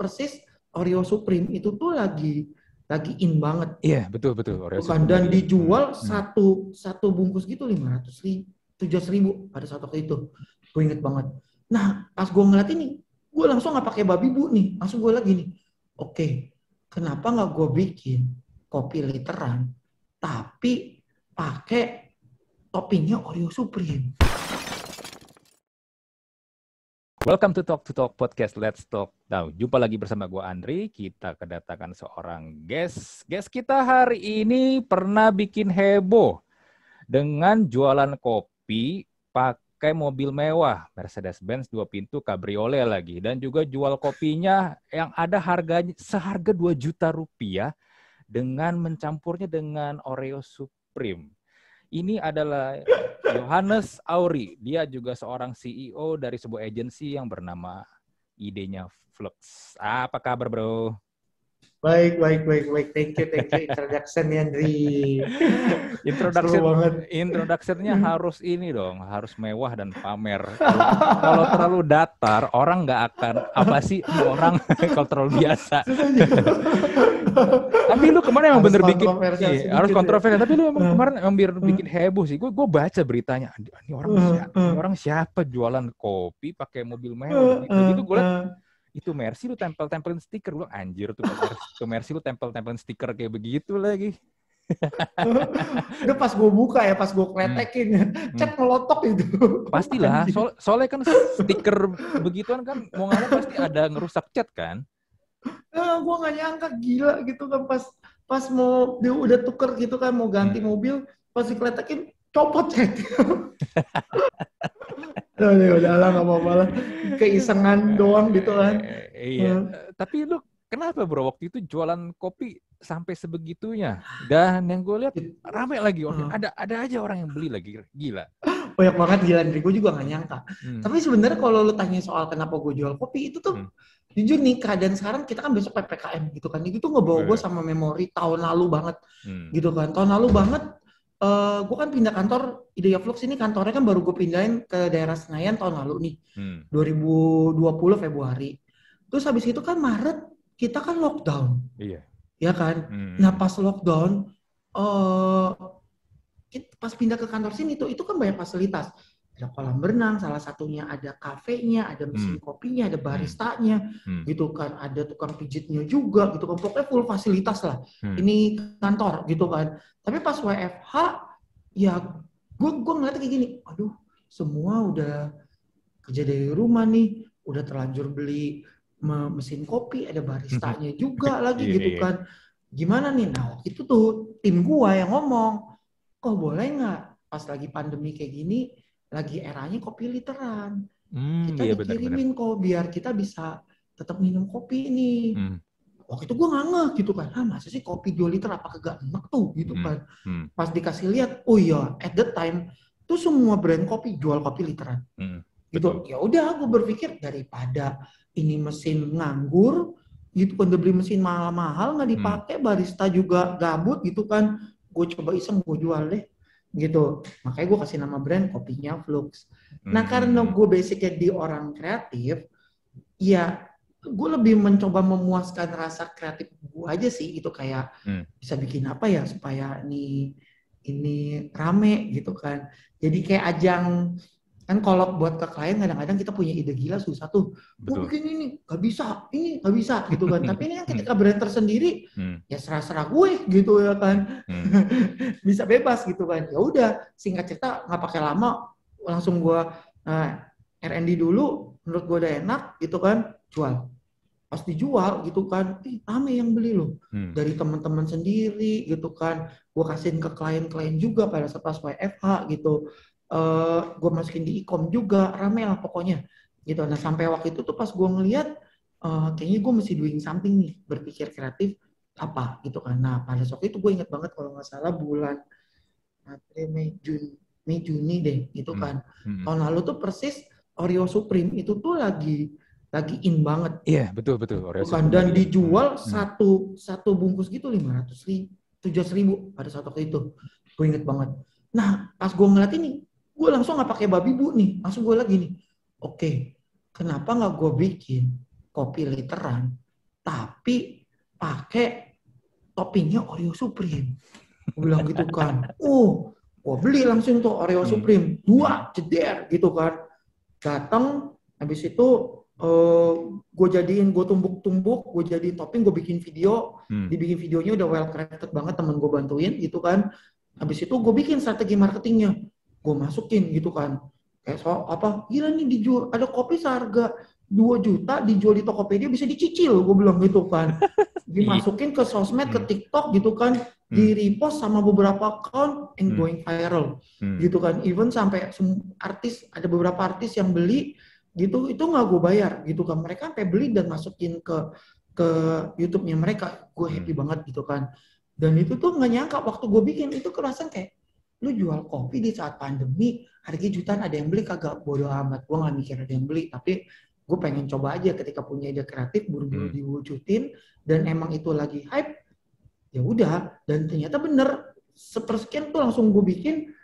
persis Oreo Supreme itu tuh lagi lagi in banget. Iya, betul betul. Oreo Bukan, dan dijual hmm. satu satu bungkus gitu lima ratus ribu, tujuh ribu pada saat waktu itu. Gue inget banget. Nah, pas gue ngeliat ini, gue langsung nggak pakai babi bu nih, langsung gue lagi nih. Oke, okay, kenapa nggak gue bikin kopi literan, tapi pakai toppingnya Oreo Supreme. Welcome to Talk to Talk Podcast Let's Talk Now. Jumpa lagi bersama gue Andri. Kita kedatangan seorang guest. Guest kita hari ini pernah bikin heboh dengan jualan kopi pakai mobil mewah Mercedes-Benz dua pintu cabriolet lagi dan juga jual kopinya yang ada harganya seharga 2 juta rupiah dengan mencampurnya dengan Oreo Supreme. Ini adalah Johannes Auri. Dia juga seorang CEO dari sebuah agensi yang bernama idenya Flux. Apa kabar, Bro? Baik, baik, baik, baik. Thank you, thank you introduction ya, Andri. Introduction banget. Introductionnya harus ini dong, harus mewah dan pamer. Kalau terlalu datar, orang nggak akan apa sih orang kalau terlalu biasa. Tapi lu kemarin emang bener bikin iya, harus kontroversi. Ya. Tapi lu emang kemarin emang biar bikin heboh sih. Gue gue baca beritanya. Ini orang siapa? Ini orang siapa jualan kopi pakai mobil mewah? Gitu, gitu gue liat itu Mercy lu tempel-tempelin stiker lu anjir tuh tuh Mercy lu tempel-tempelin stiker kayak begitu lagi udah pas gue buka ya pas gue kletekin hmm. cat melotok itu pastilah so soalnya kan stiker begituan kan mau nggak pasti ada ngerusak cat kan nah, gue nggak nyangka gila gitu kan pas pas mau dia udah tuker gitu kan mau ganti hmm. mobil pas dikletekin copot cat Udah, ya udah lah nggak apa-apa lah. Keisengan doang gitu kan. Iya. Hmm. Tapi lu kenapa bro waktu itu jualan kopi sampai sebegitunya? Dan yang gue lihat rame lagi orang. Hmm. Ada ada aja orang yang beli lagi gila. Banyak banget gila dari gue juga gak nyangka. Hmm. Tapi sebenarnya kalau lu tanya soal kenapa gue jual kopi itu tuh hmm. Jujur nih keadaan sekarang kita kan besok ppkm gitu kan. Itu tuh ngebawa gue sama memori tahun lalu banget hmm. gitu kan. Tahun lalu banget uh, eh, gue kan pindah kantor Ideya Flux ini kantornya kan baru gue pindahin ke daerah Senayan tahun lalu nih hmm. 2020 Februari terus habis itu kan Maret kita kan lockdown iya ya kan hmm. nah pas lockdown uh, pas pindah ke kantor sini tuh itu kan banyak fasilitas ada kolam berenang, salah satunya ada kafenya, ada mesin hmm. kopinya, ada baristanya, hmm. gitu kan, ada tukang pijitnya juga, gitu kan, pokoknya full fasilitas lah. Hmm. Ini kantor, gitu kan. Tapi pas WFH, ya gue gue ngeliatnya kayak gini, aduh, semua udah kerja dari rumah nih, udah terlanjur beli mesin kopi, ada baristanya juga lagi, yeah, gitu yeah. kan. Gimana nih? Nah, itu tuh tim gua yang ngomong, kok boleh nggak pas lagi pandemi kayak gini lagi eranya kopi literan. Hmm, kita iya, dikirimin bener, kok biar kita bisa tetap minum kopi ini. Hmm. Waktu itu gue nggak ngeh gitu kan, ah masa sih kopi 2 liter apa kagak enak tuh gitu hmm. kan. Hmm. Pas dikasih lihat, oh iya at the time tuh semua brand kopi jual kopi literan. Hmm. Gitu. Ya udah gue berpikir daripada ini mesin nganggur gitu kan beli mesin mahal-mahal nggak hmm. dipakai hmm. barista juga gabut gitu kan gue coba iseng gue jual deh gitu makanya gue kasih nama brand kopinya Flux nah hmm. karena gue basicnya di orang kreatif ya gue lebih mencoba memuaskan rasa kreatif gue aja sih itu kayak hmm. bisa bikin apa ya supaya ini ini rame gitu kan jadi kayak ajang kan kalau buat ke klien kadang-kadang kita punya ide gila susah tuh. Gue bikin ini gak bisa ini gak bisa gitu kan. Tapi ini kan ketika brand tersendiri hmm. ya serah-serah gue gitu ya kan. Hmm. bisa bebas gitu kan. Ya udah singkat cerita nggak pakai lama langsung gue uh, R&D dulu menurut gue udah enak gitu kan. Jual. Pas dijual gitu kan. Eh rame yang beli loh. Hmm. dari teman-teman sendiri gitu kan. Gue kasihin ke klien-klien juga pada saat pas WFH gitu uh, eh, gue masukin di e-com juga rame lah pokoknya gitu nah sampai waktu itu tuh pas gue ngeliat uh, kayaknya gue mesti doing something nih berpikir kreatif apa gitu kan nah pada waktu itu gue inget banget kalau nggak salah bulan April Mei Juni Mei Juni deh gitu hmm. kan hmm. tahun lalu tuh persis Oreo Supreme itu tuh lagi lagi in banget. Iya betul betul. Oreo dan dijual hmm. satu satu bungkus gitu lima ratus ribu, tujuh ribu pada saat waktu itu. Gue inget banget. Nah pas gue ngeliat ini, gue langsung nggak pakai babi bu nih langsung gue lagi nih oke kenapa nggak gue bikin kopi literan tapi pakai toppingnya Oreo Supreme. Gue bilang gitu kan. Oh, gue beli langsung tuh Oreo hmm. Supreme. Dua, ceder gitu kan. Datang, habis itu uh, eh, gue jadiin, gue tumbuk-tumbuk, gue jadiin topping, gue bikin video. Hmm. Dibikin videonya udah well crafted banget, temen gue bantuin gitu kan. Habis itu gue bikin strategi marketingnya. Gue masukin gitu kan. Kayak soal apa, gila nih dijual, ada kopi seharga 2 juta dijual di Tokopedia bisa dicicil, gue bilang gitu kan. Dimasukin ke sosmed, ke hmm. TikTok gitu kan, hmm. di repost sama beberapa account and hmm. going viral gitu kan. Even sampai artis, ada beberapa artis yang beli gitu, itu nggak gue bayar gitu kan. Mereka sampai beli dan masukin ke ke YouTube-nya mereka, gue happy banget gitu kan. Dan itu tuh nggak nyangka waktu gue bikin itu kerasan kayak lu jual kopi di saat pandemi harga jutaan ada yang beli kagak bodo amat gue nggak mikir ada yang beli tapi gue pengen coba aja ketika punya ide kreatif buru-buru hmm. diwujudin dan emang itu lagi hype ya udah dan ternyata bener sepersekian tuh langsung gue bikin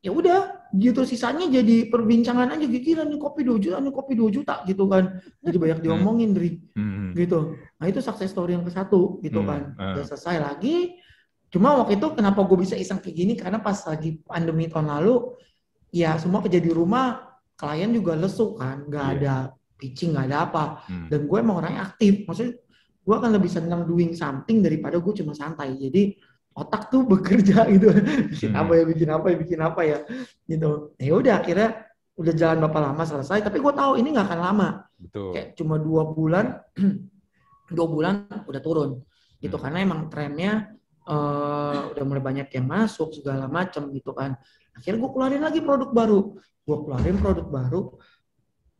ya udah gitu sisanya jadi perbincangan aja gila nih kopi dua juta nih kopi dua juta gitu kan jadi banyak hmm. diomongin dari hmm. gitu nah itu sukses story yang ke satu gitu hmm. kan uh. udah selesai lagi cuma waktu itu kenapa gue bisa iseng kayak gini? Karena pas lagi pandemi tahun lalu ya semua kerja di rumah klien juga lesu kan. Nggak yeah. ada pitching nggak ada apa. Hmm. dan gue emang orangnya aktif. Maksudnya gue akan lebih senang doing something daripada gue cuma santai. Jadi otak tuh bekerja gitu. Bikin hmm. apa ya bikin apa ya bikin apa ya gitu. Ya udah akhirnya udah jalan berapa lama selesai. Tapi gue tahu ini nggak akan lama. Betul. kayak cuma dua bulan dua bulan udah turun. Gitu. Hmm. karena emang trennya uh, udah mulai banyak yang masuk segala macam gitu kan akhirnya gue keluarin lagi produk baru gue keluarin produk baru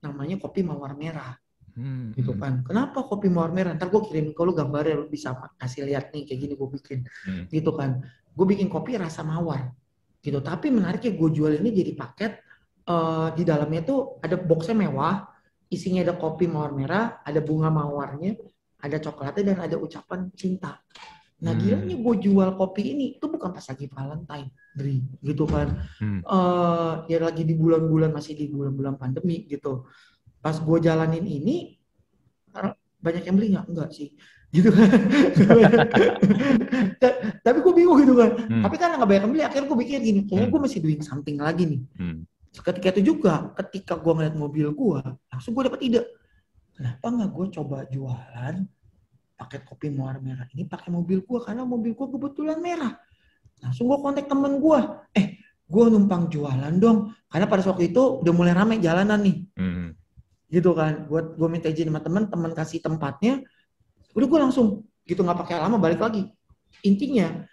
namanya kopi mawar merah. Hmm. gitu hmm. kan. Kenapa kopi mawar merah? Ntar gue kirim ke lu gambarnya, lu bisa kasih lihat nih kayak gini gue bikin. Hmm. Gitu kan. Gue bikin kopi rasa mawar. Gitu. Tapi menariknya gue jual ini jadi paket. Uh, di dalamnya tuh ada boxnya mewah. Isinya ada kopi mawar merah, ada bunga mawarnya, ada coklatnya dan ada ucapan cinta. Nah, hmm. gilanya gue jual kopi ini itu bukan pas lagi Valentine, Dri, gitu kan. Hmm. Uh, ya lagi di bulan-bulan masih di bulan-bulan pandemi gitu. Pas gue jalanin ini banyak yang beli nggak? Enggak sih. Gitu kan. Tapi gue bingung gitu kan. Hmm. Tapi karena nggak banyak yang beli, akhirnya gue pikir gini, kayaknya hmm. gue masih doing something lagi nih. Hmm. Ketika itu juga, ketika gue ngeliat mobil gue, langsung gue dapet ide. Kenapa nggak gue coba jualan paket kopi mawar merah. Ini pakai mobil gue karena mobil gue kebetulan merah. Langsung gue kontak temen gue eh gue numpang jualan dong. Karena pada waktu itu udah mulai rame jalanan nih. Hmm. gitu kan. Buat gue minta izin sama temen temen kasih tempatnya. Udah gue langsung gitu nggak pakai lama balik lagi. Intinya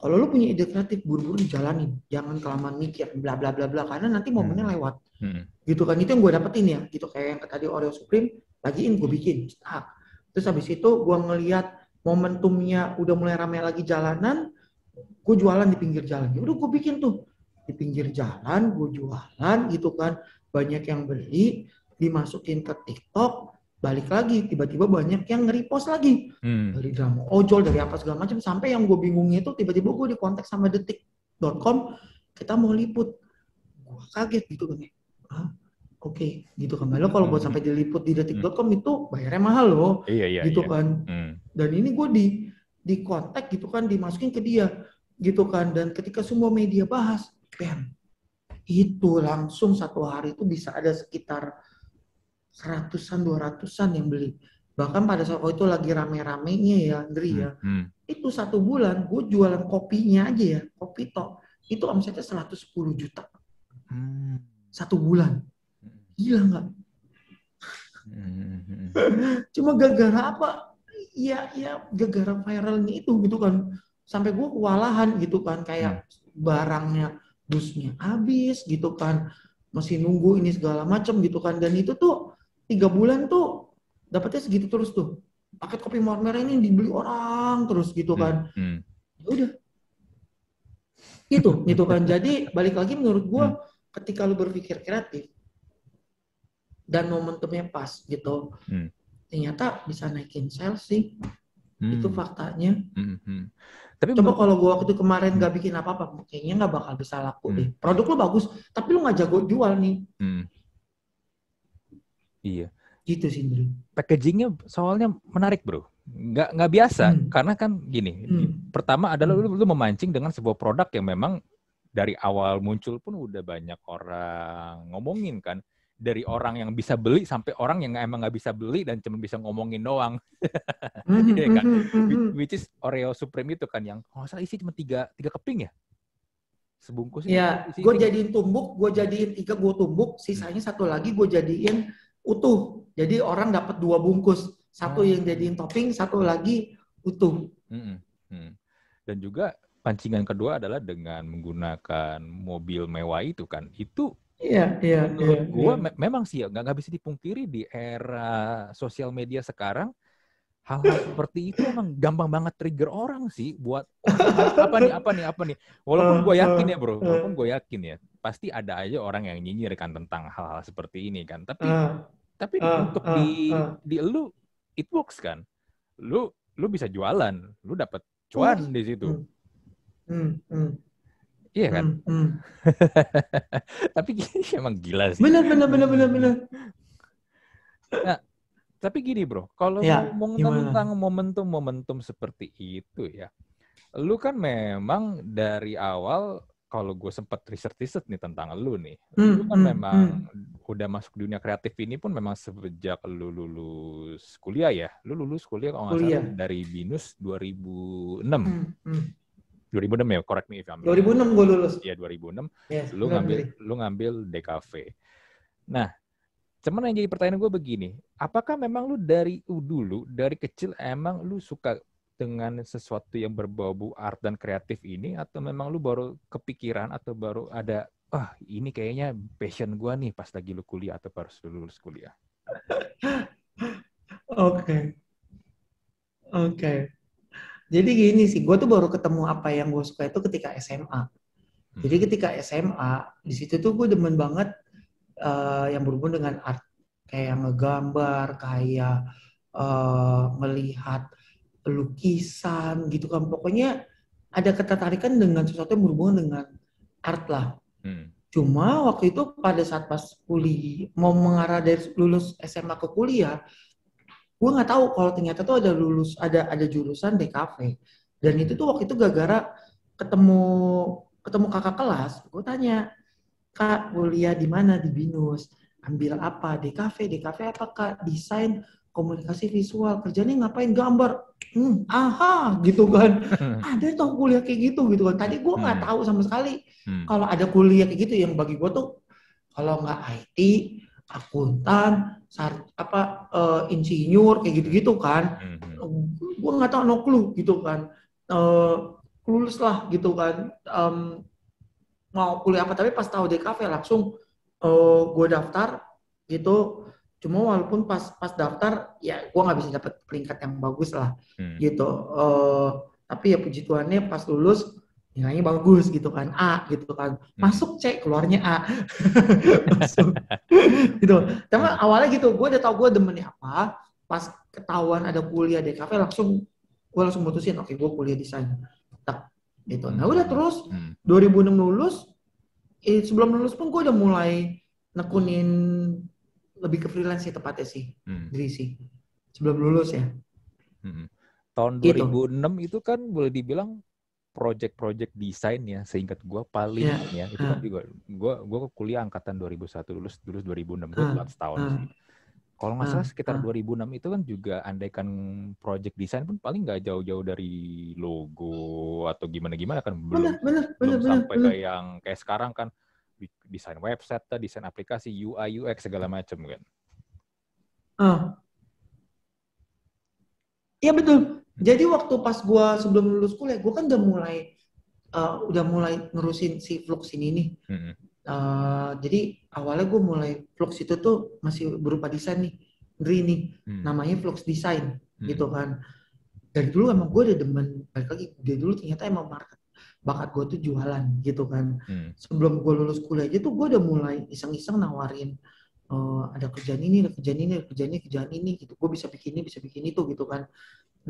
kalau lu punya ide kreatif buru-buru jalanin jangan kelamaan mikir bla bla bla bla karena nanti momennya hmm. lewat. Hmm. gitu kan. Itu yang gue dapetin ya. Gitu kayak yang tadi Oreo Supreme bagiin gue bikin. Ah Terus habis itu gue ngeliat momentumnya udah mulai rame lagi jalanan, gue jualan di pinggir jalan. Ya udah gue bikin tuh. Di pinggir jalan, gue jualan gitu kan. Banyak yang beli, dimasukin ke TikTok, balik lagi. Tiba-tiba banyak yang nge-repost lagi. Hmm. dari drama ojol dari apa segala macam. Sampai yang gue bingungnya itu tiba-tiba gue di kontak sama detik.com kita mau liput. Gue kaget gitu kan oke okay, gitu kan. Lo kalau buat hmm. sampai diliput di detik.com hmm. itu bayarnya mahal loh. Iya, iya, gitu iya. kan. Hmm. Dan ini gue di di kontak gitu kan dimasukin ke dia gitu kan dan ketika semua media bahas bam itu langsung satu hari itu bisa ada sekitar seratusan dua ratusan yang beli bahkan pada saat itu lagi rame-ramenya ya Andri ya hmm, hmm. itu satu bulan gue jualan kopinya aja ya kopi tok itu omsetnya 110 juta hmm. satu bulan Gila nggak? Hmm. Cuma gara-gara apa? Ya, ya gara-gara viralnya itu gitu kan. Sampai gue kewalahan gitu kan. Kayak hmm. barangnya, busnya habis gitu kan. Masih nunggu ini segala macam gitu kan. Dan itu tuh tiga bulan tuh dapetnya segitu terus tuh. Paket kopi mawar merah ini dibeli orang terus gitu kan. Hmm. Hmm. Ya udah. Itu, gitu kan. Jadi balik lagi menurut gue, hmm. ketika lu berpikir kreatif, dan momentumnya pas gitu hmm. ternyata bisa naikin sales sih hmm. itu faktanya hmm. Hmm. tapi coba kalau gua waktu kemarin nggak hmm. bikin apa-apa kayaknya nggak bakal bisa laku hmm. deh produk lo bagus tapi lo nggak jago jual nih hmm. iya gitu sih Indri. Packagingnya soalnya menarik bro, nggak nggak biasa hmm. karena kan gini, hmm. pertama adalah hmm. lu, lu memancing dengan sebuah produk yang memang dari awal muncul pun udah banyak orang ngomongin kan dari orang yang bisa beli sampai orang yang emang nggak bisa beli dan cuma bisa ngomongin doang, mm-hmm, ya kan? Mm-hmm. Which is Oreo Supreme itu kan yang kalau oh, salah isi cuma tiga tiga keping ya, sebungkus. Ya, gue jadiin tumbuk, gue jadiin tiga, gue tumbuk, sisanya satu lagi gue jadiin utuh. Jadi orang dapat dua bungkus, satu oh. yang jadiin topping, satu lagi utuh. Mm-hmm. Dan juga pancingan kedua adalah dengan menggunakan mobil mewah itu kan, itu Iya, iya, iya. Gue iya. me memang sih ya nggak nggak bisa dipungkiri di era sosial media sekarang hal-hal seperti itu emang gampang banget trigger orang sih buat apa nih apa nih apa nih. Walaupun gue yakin ya bro, walaupun gue yakin ya pasti ada aja orang yang nyinyir kan tentang hal-hal seperti ini kan. Tapi uh, tapi uh, untuk uh, di uh, di lu it works kan. Lu lu bisa jualan, lu dapat cuan di situ. Hmm, hmm, hmm. Iya kan? Hmm, hmm. tapi emang gila sih. Benar, benar, benar, benar, benar. Nah, tapi gini bro, kalau ya, ngomong gimana? tentang momentum-momentum seperti itu ya, lu kan memang dari awal kalau gue sempat riset-riset nih tentang lu nih, hmm, lu kan hmm, memang hmm. udah masuk dunia kreatif ini pun memang sejak lu lulus kuliah ya, lu lulus kuliah kalau nggak salah dari binus 2006. Hmm, hmm. 2006 ya, correct me if I'm 2006 gue lulus. Iya, 2006. Yes, lu ngambil bener. lu ngambil DKV. Nah, cuman yang jadi pertanyaan gue begini, apakah memang lu dari dulu dari kecil emang lu suka dengan sesuatu yang berbau art dan kreatif ini atau memang lu baru kepikiran atau baru ada ah ini kayaknya passion gue nih pas lagi lu kuliah atau pas lu lulus kuliah? Oke. Oke. Okay. Jadi gini sih, gue tuh baru ketemu apa yang gue suka itu ketika SMA. Jadi hmm. ketika SMA, di situ tuh gue demen banget uh, yang berhubungan dengan art. Kayak ngegambar, kayak uh, melihat lukisan gitu kan. Pokoknya ada ketertarikan dengan sesuatu yang berhubungan dengan art lah. Hmm. Cuma waktu itu pada saat pas kuliah, mau mengarah dari lulus SMA ke kuliah, gue nggak tahu kalau ternyata tuh ada lulus ada ada jurusan DKV dan itu tuh waktu itu gara-gara ketemu ketemu kakak kelas gue tanya kak kuliah di mana di binus? Ambil apa? DKV DKV apa kak? Desain komunikasi visual. Kerjanya ngapain? Gambar. Hmm, aha gitu kan. Ada tuh kuliah kayak gitu gitu kan. Tadi gue nggak hmm. tahu sama sekali hmm. kalau ada kuliah kayak gitu. Yang bagi gue tuh kalau nggak IT akuntan, sar, apa uh, insinyur kayak gitu-gitu kan. Mm-hmm. Gue nggak tahu no clue gitu kan. Uh, lulus lah gitu kan. Um, mau kuliah apa tapi pas tahu DKV langsung uh, eh, gue daftar gitu. Cuma walaupun pas pas daftar ya gue nggak bisa dapet peringkat yang bagus lah mm. gitu. Uh, tapi ya puji Tuhannya pas lulus nilainya bagus gitu kan A gitu kan hmm. masuk C keluarnya A masuk gitu tapi hmm. awalnya gitu gue udah tau gue demennya apa pas ketahuan ada kuliah di kafe langsung gue langsung mutusin oke okay, gue kuliah desain tak gitu nah udah terus 2006 lulus eh, sebelum lulus pun gue udah mulai nekunin lebih ke freelance sih tepatnya sih hmm. diri sih sebelum lulus ya hmm. tahun 2006 gitu. itu kan boleh dibilang project-project desain ya seingat gue paling yeah. ya itu kan juga gue gue kuliah angkatan 2001 lulus lulus 2006 gue telat setahun uh. sih kalau nggak salah sekitar uh. 2006 itu kan juga andaikan project desain pun paling nggak jauh-jauh dari logo atau gimana-gimana kan belum bener, bener, belum bener, sampai bener. kayak yang kayak sekarang kan desain website, desain aplikasi, UI, UX segala macam kan. Uh. Iya betul. Jadi waktu pas gue sebelum lulus kuliah, gue kan udah mulai uh, udah mulai nerusin si Flux ini nih. Mm-hmm. Uh, jadi awalnya gue mulai Flux itu tuh masih berupa desain nih, Dri nih, mm. namanya Flux Design mm. gitu kan. Dari dulu emang gue udah demen, balik lagi dari dulu ternyata emang market bakat gue tuh jualan gitu kan. Mm. Sebelum gue lulus kuliah aja tuh gue udah mulai iseng-iseng nawarin uh, ada kerjaan ini, ada kerjaan ini, ada kerjaan ini, kerjaan ini gitu. Gue bisa bikin ini, bisa bikin itu gitu kan.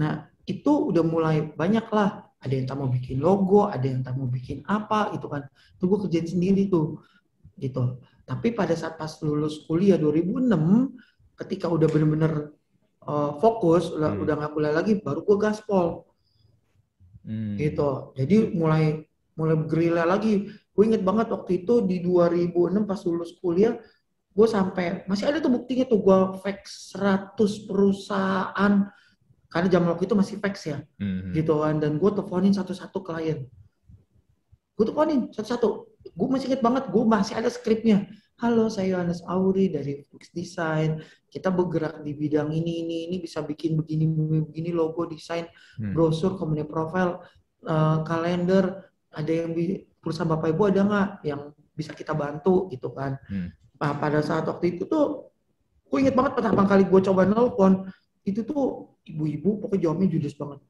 Nah, itu udah mulai banyak lah. Ada yang tak mau bikin logo, ada yang tak mau bikin apa gitu kan. Itu gue kerjain sendiri tuh. Gitu. Tapi pada saat pas lulus kuliah 2006, ketika udah bener-bener uh, fokus udah hmm. udah nggak kuliah lagi baru gue gaspol hmm. gitu jadi mulai mulai bergerilya lagi gue inget banget waktu itu di 2006 pas lulus kuliah gue sampai masih ada tuh buktinya tuh gue fake 100 perusahaan. Karena jam waktu itu masih fax ya hmm. gitu kan. Dan gue teleponin satu-satu klien. Gue teleponin satu-satu. Gue masih inget banget gue masih ada skripnya. Halo saya Yohanes Auri dari Flux Design. Kita bergerak di bidang ini ini ini. Bisa bikin begini begini logo desain hmm. brosur komunikasi profile uh, kalender. Ada yang perusahaan bapak ibu ada nggak yang bisa kita bantu gitu kan? Hmm. Nah pada saat waktu itu tuh gue inget banget pertama kali gue coba nelfon itu tuh ibu-ibu pokoknya jawabnya judes banget.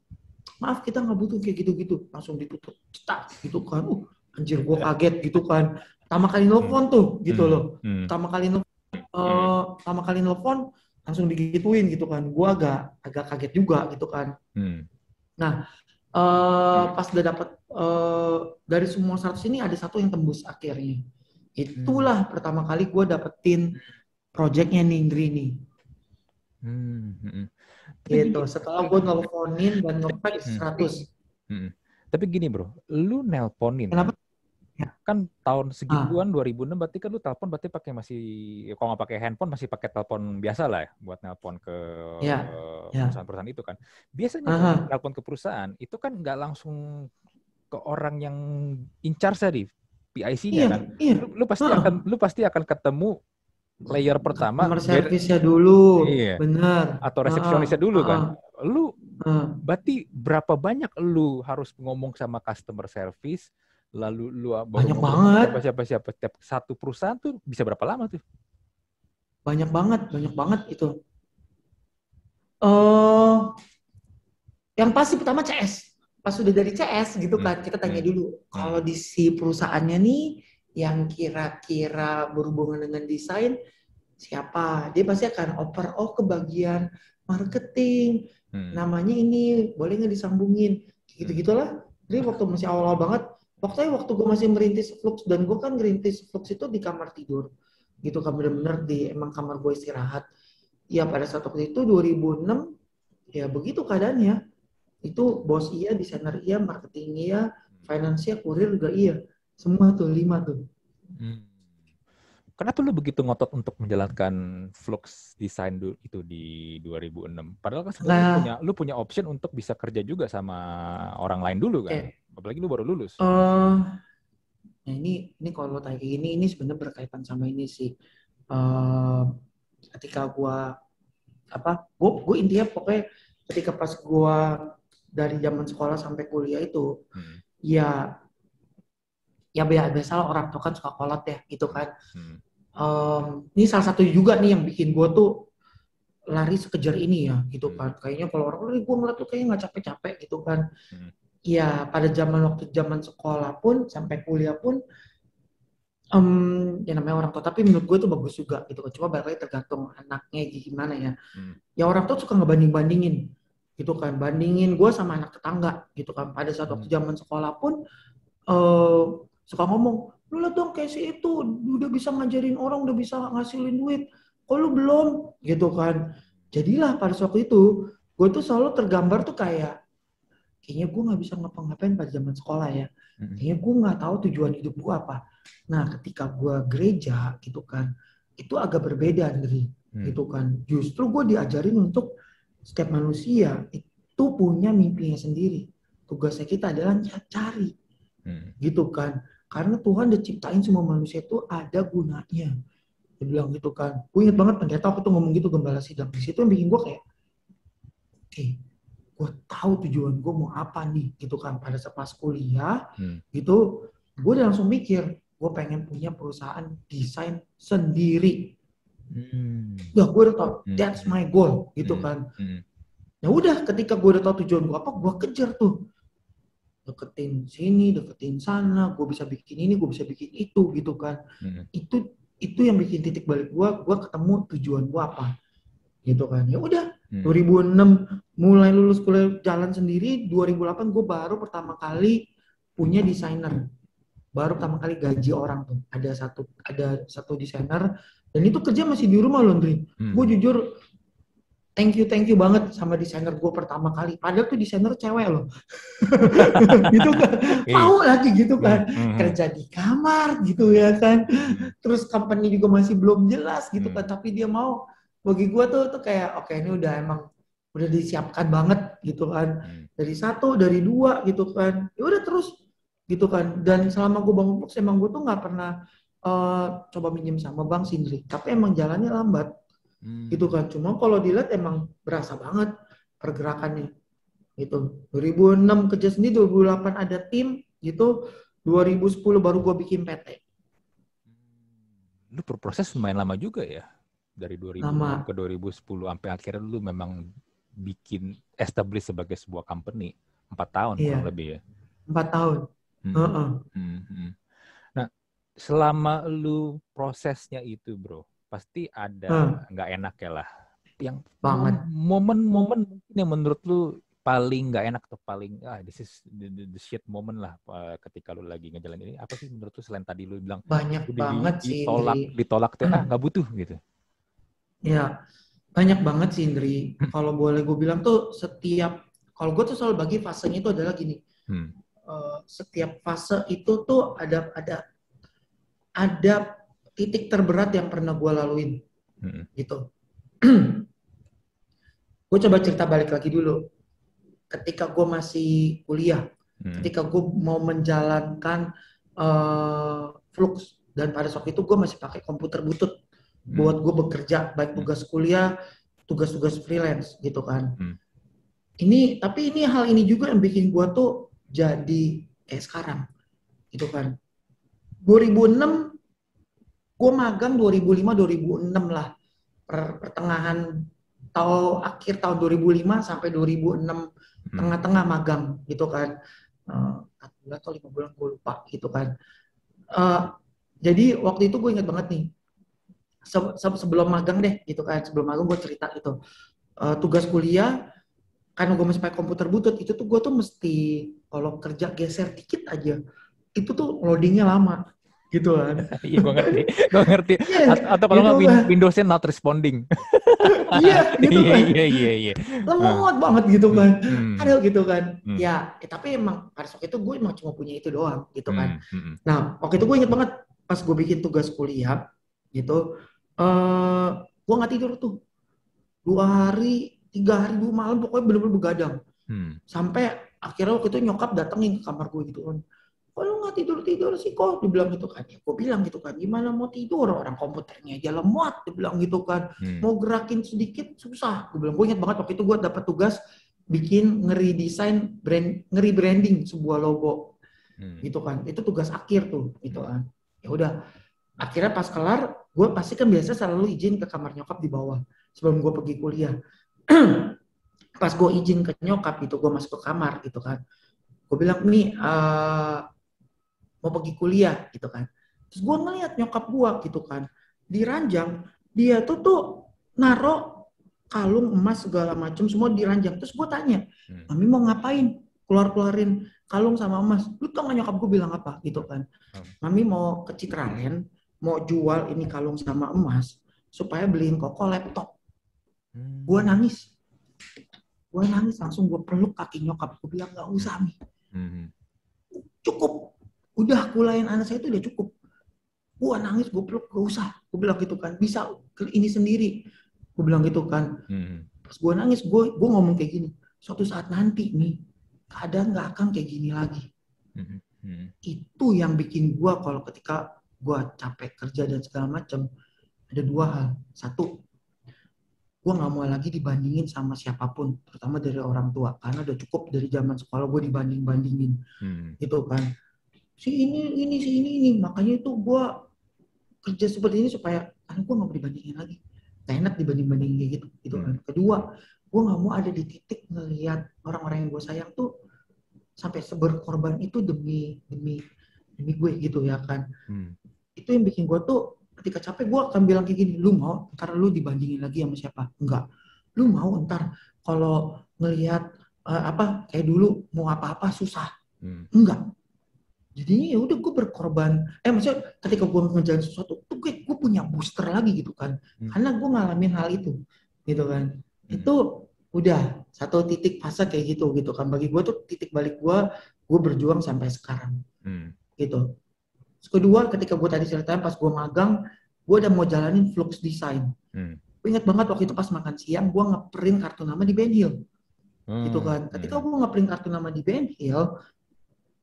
Maaf kita nggak butuh kayak gitu-gitu. Langsung ditutup. Cetak gitu kan. Uh anjir gue kaget gitu kan. Pertama kali nelfon tuh gitu hmm. loh. hmm. pertama kali nelfon uh, pertama kali nelfon langsung digituin gitu kan. Gue agak agak kaget juga gitu kan. Hmm. nah uh, pas udah dapet uh, dari semua 100 ini ada satu yang tembus akhirnya itulah hmm. pertama kali gue dapetin projectnya Ningri nih Hmm, hmm. Gitu. Setelah gue nelponin dan ngepack 100. Hmm. Hmm. Tapi gini bro, lu nelponin. Kenapa? Ya. Kan tahun segituan ah. 2006 berarti kan lu telepon berarti pakai masih kalau nggak pakai handphone masih pakai telepon biasa lah ya buat nelpon ke ya. ya. perusahaan-perusahaan itu kan. Biasanya nelpon ke perusahaan itu kan nggak langsung ke orang yang in charge di PIC-nya iya, kan. Iya. Lu, lu pasti akan lu pasti akan ketemu layer pertama. Service-nya dulu. Iya. benar. Atau resepsionisnya dulu kan? Uh, lu uh. berarti berapa banyak lu harus ngomong sama customer service lalu lu banyak banget. siapa siapa siapa setiap satu perusahaan tuh bisa berapa lama tuh? Banyak banget banyak banget itu. Uh, yang pasti pertama CS pas sudah dari CS gitu kan hmm. kita tanya hmm. dulu kalau di si perusahaannya nih yang kira-kira berhubungan dengan desain siapa? Dia pasti akan oper oh ke bagian marketing hmm. namanya ini boleh nggak disambungin? Gitu gitulah jadi waktu masih awal-awal banget waktu waktu gue masih merintis flux dan gue kan merintis flux itu di kamar tidur. Gitu kan bener-bener di emang kamar gue istirahat. Ya pada saat waktu itu 2006 ya begitu keadaannya itu bos iya desainer iya marketing iya finance iya kurir juga iya semua tuh lima tuh. Hmm. Kenapa lu begitu ngotot untuk menjalankan Flux Design itu di 2006? Padahal kan sebenarnya nah, punya, lu punya option untuk bisa kerja juga sama orang lain dulu kan? Eh, Apalagi lu baru lulus. Uh, nah ini ini kalau tanya ini ini sebenarnya berkaitan sama ini sih. Uh, ketika gua apa? Gua, gua intinya pokoknya ketika pas gua dari zaman sekolah sampai kuliah itu, hmm. ya ya biasa orang tua kan suka kolot ya gitu kan. Hmm. Um, ini salah satu juga nih yang bikin gue tuh lari sekejar ini ya gitu hmm. kan. Kayaknya kalau orang gue ngeliat tuh kayaknya nggak capek-capek gitu kan. Hmm. Ya pada zaman waktu zaman sekolah pun sampai kuliah pun um, ya namanya orang tua tapi menurut gue tuh bagus juga gitu kan. Cuma balik tergantung anaknya gimana ya. Hmm. Ya orang tua suka ngebanding-bandingin gitu kan. Bandingin gue sama anak tetangga gitu kan. Pada saat waktu hmm. zaman sekolah pun uh, suka ngomong lu lihat dong kayak si itu udah bisa ngajarin orang udah bisa ngasilin duit kok lu belum gitu kan jadilah pada waktu itu gue tuh selalu tergambar tuh kayak kayaknya gue nggak bisa ngapa-ngapain pada zaman sekolah ya kayaknya gue nggak tahu tujuan hidup gue apa nah ketika gue gereja gitu kan itu agak berbeda dari hmm. gitu kan justru gue diajarin untuk setiap manusia itu punya mimpinya sendiri tugasnya kita adalah cari hmm. gitu kan karena Tuhan udah ciptain semua manusia itu ada gunanya. Dia bilang gitu kan. Gue inget banget pendeta aku tuh ngomong gitu gembala sidang. Di situ yang bikin gue kayak, oke, okay, gue tahu tujuan gue mau apa nih gitu kan. Pada saat pas kuliah, hmm. gitu, gue udah langsung mikir, gue pengen punya perusahaan desain sendiri. Hmm. Ya gue udah tau, hmm. that's my goal gitu hmm. kan. Hmm. Ya udah, ketika gue udah tau tujuan gue apa, gue kejar tuh deketin sini, deketin sana, gue bisa bikin ini, gue bisa bikin itu gitu kan. Hmm. Itu itu yang bikin titik balik gue, gue ketemu tujuan gue apa gitu kan. Ya udah, hmm. 2006 mulai lulus kuliah jalan sendiri, 2008 gue baru pertama kali punya desainer. Baru pertama kali gaji orang tuh. Ada satu ada satu desainer Dan itu kerja masih di rumah loh, Andri. Hmm. Gue jujur thank you thank you banget sama desainer gue pertama kali. Padahal tuh desainer cewek loh. gitu kan. Iya. Mau lagi gitu kan. Mm-hmm. Kerja di kamar gitu ya kan. Terus company juga masih belum jelas gitu kan. Tapi dia mau. Bagi gue tuh tuh kayak oke okay, ini udah emang udah disiapkan banget gitu kan. Dari satu, dari dua gitu kan. Ya udah terus gitu kan. Dan selama gue bangun box emang gue tuh nggak pernah uh, coba minjem sama Bang Sindri. Tapi emang jalannya lambat Hmm. Gitu kan. Cuma kalau dilihat emang berasa banget pergerakannya. Gitu. 2006 kerja sendiri, 2008 ada tim gitu. 2010 baru gue bikin PT. Lu berproses lumayan lama juga ya? Dari 2000 lama. ke 2010 sampai akhirnya lu memang bikin establish sebagai sebuah company. Empat tahun iya. kurang lebih ya? Empat tahun. Hmm. Uh -uh. Hmm. Selama lu prosesnya itu bro, pasti ada hmm. nggak hmm. enak ya lah. Yang banget momen-momen mungkin yang menurut lu paling nggak enak atau paling ah this is the, the, the shit moment lah uh, ketika lu lagi ngejalan ini apa sih menurut lu selain tadi lu bilang banyak banget di, sih ditolak Indri. ditolak tuh ah nggak butuh gitu ya banyak banget sih Indri hmm. kalau boleh gue bilang tuh setiap kalau gue tuh selalu bagi fasenya itu adalah gini hmm. uh, setiap fase itu tuh ada ada ada titik terberat yang pernah gue laluin hmm. gitu gue coba cerita balik lagi dulu ketika gue masih kuliah hmm. ketika gue mau menjalankan uh, flux dan pada saat itu gue masih pakai komputer butut hmm. buat gue bekerja baik tugas kuliah tugas-tugas freelance gitu kan hmm. ini tapi ini hal ini juga yang bikin gue tuh jadi kayak sekarang gitu kan 2006 gue magang 2005-2006 lah. Per, pertengahan atau akhir tahun 2005 sampai 2006 hmm. tengah-tengah magang gitu kan. Uh, bulan atau lima bulan gue lupa gitu kan. Uh, jadi waktu itu gue ingat banget nih se se sebelum magang deh gitu kan. Sebelum magang gue cerita itu uh, tugas kuliah karena gue masih pakai komputer butut itu tuh gue tuh mesti kalau kerja geser dikit aja itu tuh loadingnya lama gitu kan. Iya gue ngerti, gue ngerti. Yeah, atau kalau nggak gitu Windowsnya not responding. iya gitu iya, kan. Iya iya iya. Lemot hmm. banget gitu kan. Hmm. Ada gitu kan. Hmm. Ya, eh, tapi emang pada saat itu gue emang cuma punya itu doang gitu kan. Hmm. Hmm. Nah waktu itu gue inget banget pas gue bikin tugas kuliah gitu, uh, eh, gue nggak tidur tuh dua hari, tiga hari, dua malam pokoknya bener-bener begadang. Hmm. Sampai akhirnya waktu itu nyokap datengin ke kamar gue gitu kan kok lu nggak tidur tidur sih? Kok? Dibilang gitu kan. Ya gue bilang gitu kan. Gimana mau tidur? Orang komputernya aja lemot dibilang gitu kan. Hmm. mau gerakin sedikit susah. Gue bilang gue ingat banget waktu itu gue dapat tugas bikin ngeri desain brand ngeri branding sebuah logo. Hmm. gitu kan. Itu tugas akhir tuh gitu kan. Ya udah. Akhirnya pas kelar gue pasti kan biasa selalu izin ke kamar nyokap di bawah sebelum gue pergi kuliah. Pas gue izin ke nyokap itu gue masuk ke kamar gitu kan. Gue bilang nih uh, mau pergi kuliah gitu kan. Terus gue ngeliat nyokap gue gitu kan, di ranjang dia tuh tuh naro kalung emas segala macam semua di ranjang. Terus gue tanya, hmm. mami mau ngapain? Keluar-keluarin kalung sama emas. Lu tau gak nyokap gue bilang apa gitu kan? Hmm. Mami mau ke Citraland, mau jual ini kalung sama emas supaya beliin koko laptop. Hmm. Gue nangis. Gue nangis langsung gue peluk kaki nyokap. Gue bilang gak usah mi. Cukup udah kulain anak saya itu udah cukup gua nangis gue peluk gak usah gue bilang gitu kan bisa ini sendiri gue bilang gitu kan hmm. pas gue nangis gue gue ngomong kayak gini suatu saat nanti nih keadaan nggak akan kayak gini lagi hmm. Hmm. itu yang bikin gue kalau ketika gue capek kerja dan segala macam ada dua hal satu gue nggak mau lagi dibandingin sama siapa pun terutama dari orang tua karena udah cukup dari zaman sekolah gue dibanding bandingin hmm. gitu kan si ini ini si ini ini. Makanya itu gue kerja seperti ini supaya anak gue nggak mau dibandingin lagi. Gak enak dibanding bandingin kayak gitu. Itu kan hmm. kedua. Gue nggak mau ada di titik ngelihat orang-orang yang gue sayang tuh sampai seberkorban itu demi demi demi gue gitu ya kan? Hmm. itu yang bikin gue tuh ketika capek gue akan bilang kayak gini lu mau ntar lu dibandingin lagi sama siapa? Enggak. Lu mau ntar kalau ngelihat uh, apa kayak dulu mau apa-apa susah. Hmm. enggak jadinya ya udah gue berkorban eh maksudnya ketika gue ngejalan sesuatu tuh gue gue punya booster lagi gitu kan hmm. karena gue ngalamin hal itu gitu kan hmm. itu udah satu titik fase kayak gitu gitu kan bagi gue tuh titik balik gue gue berjuang sampai sekarang hmm. gitu Terus kedua ketika gue tadi ceritain pas gue magang gue udah mau jalanin flux design hmm. gue ingat banget waktu itu pas makan siang gue ngeprint kartu nama di Ben Hill hmm. gitu kan ketika hmm. gue ngeprint kartu nama di Ben Hill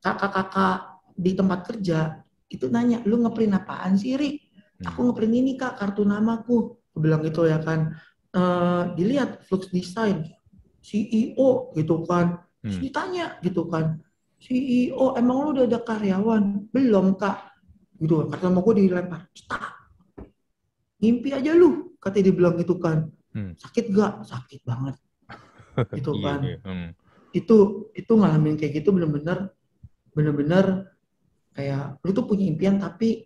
kakak-kakak di tempat kerja itu nanya lu ngeprint apaan sih aku hmm. ngeprint ini kak kartu namaku gue bilang gitu ya kan uh, dilihat flux design CEO gitu kan hmm. ditanya gitu kan CEO emang lu udah ada karyawan belum kak gitu kata mau gue dilempar Cita. ngimpi aja lu kata dia bilang gitu kan hmm. sakit gak sakit banget gitu iya, kan iya, hmm. itu itu ngalamin kayak gitu bener-bener bener-bener kayak lu tuh punya impian tapi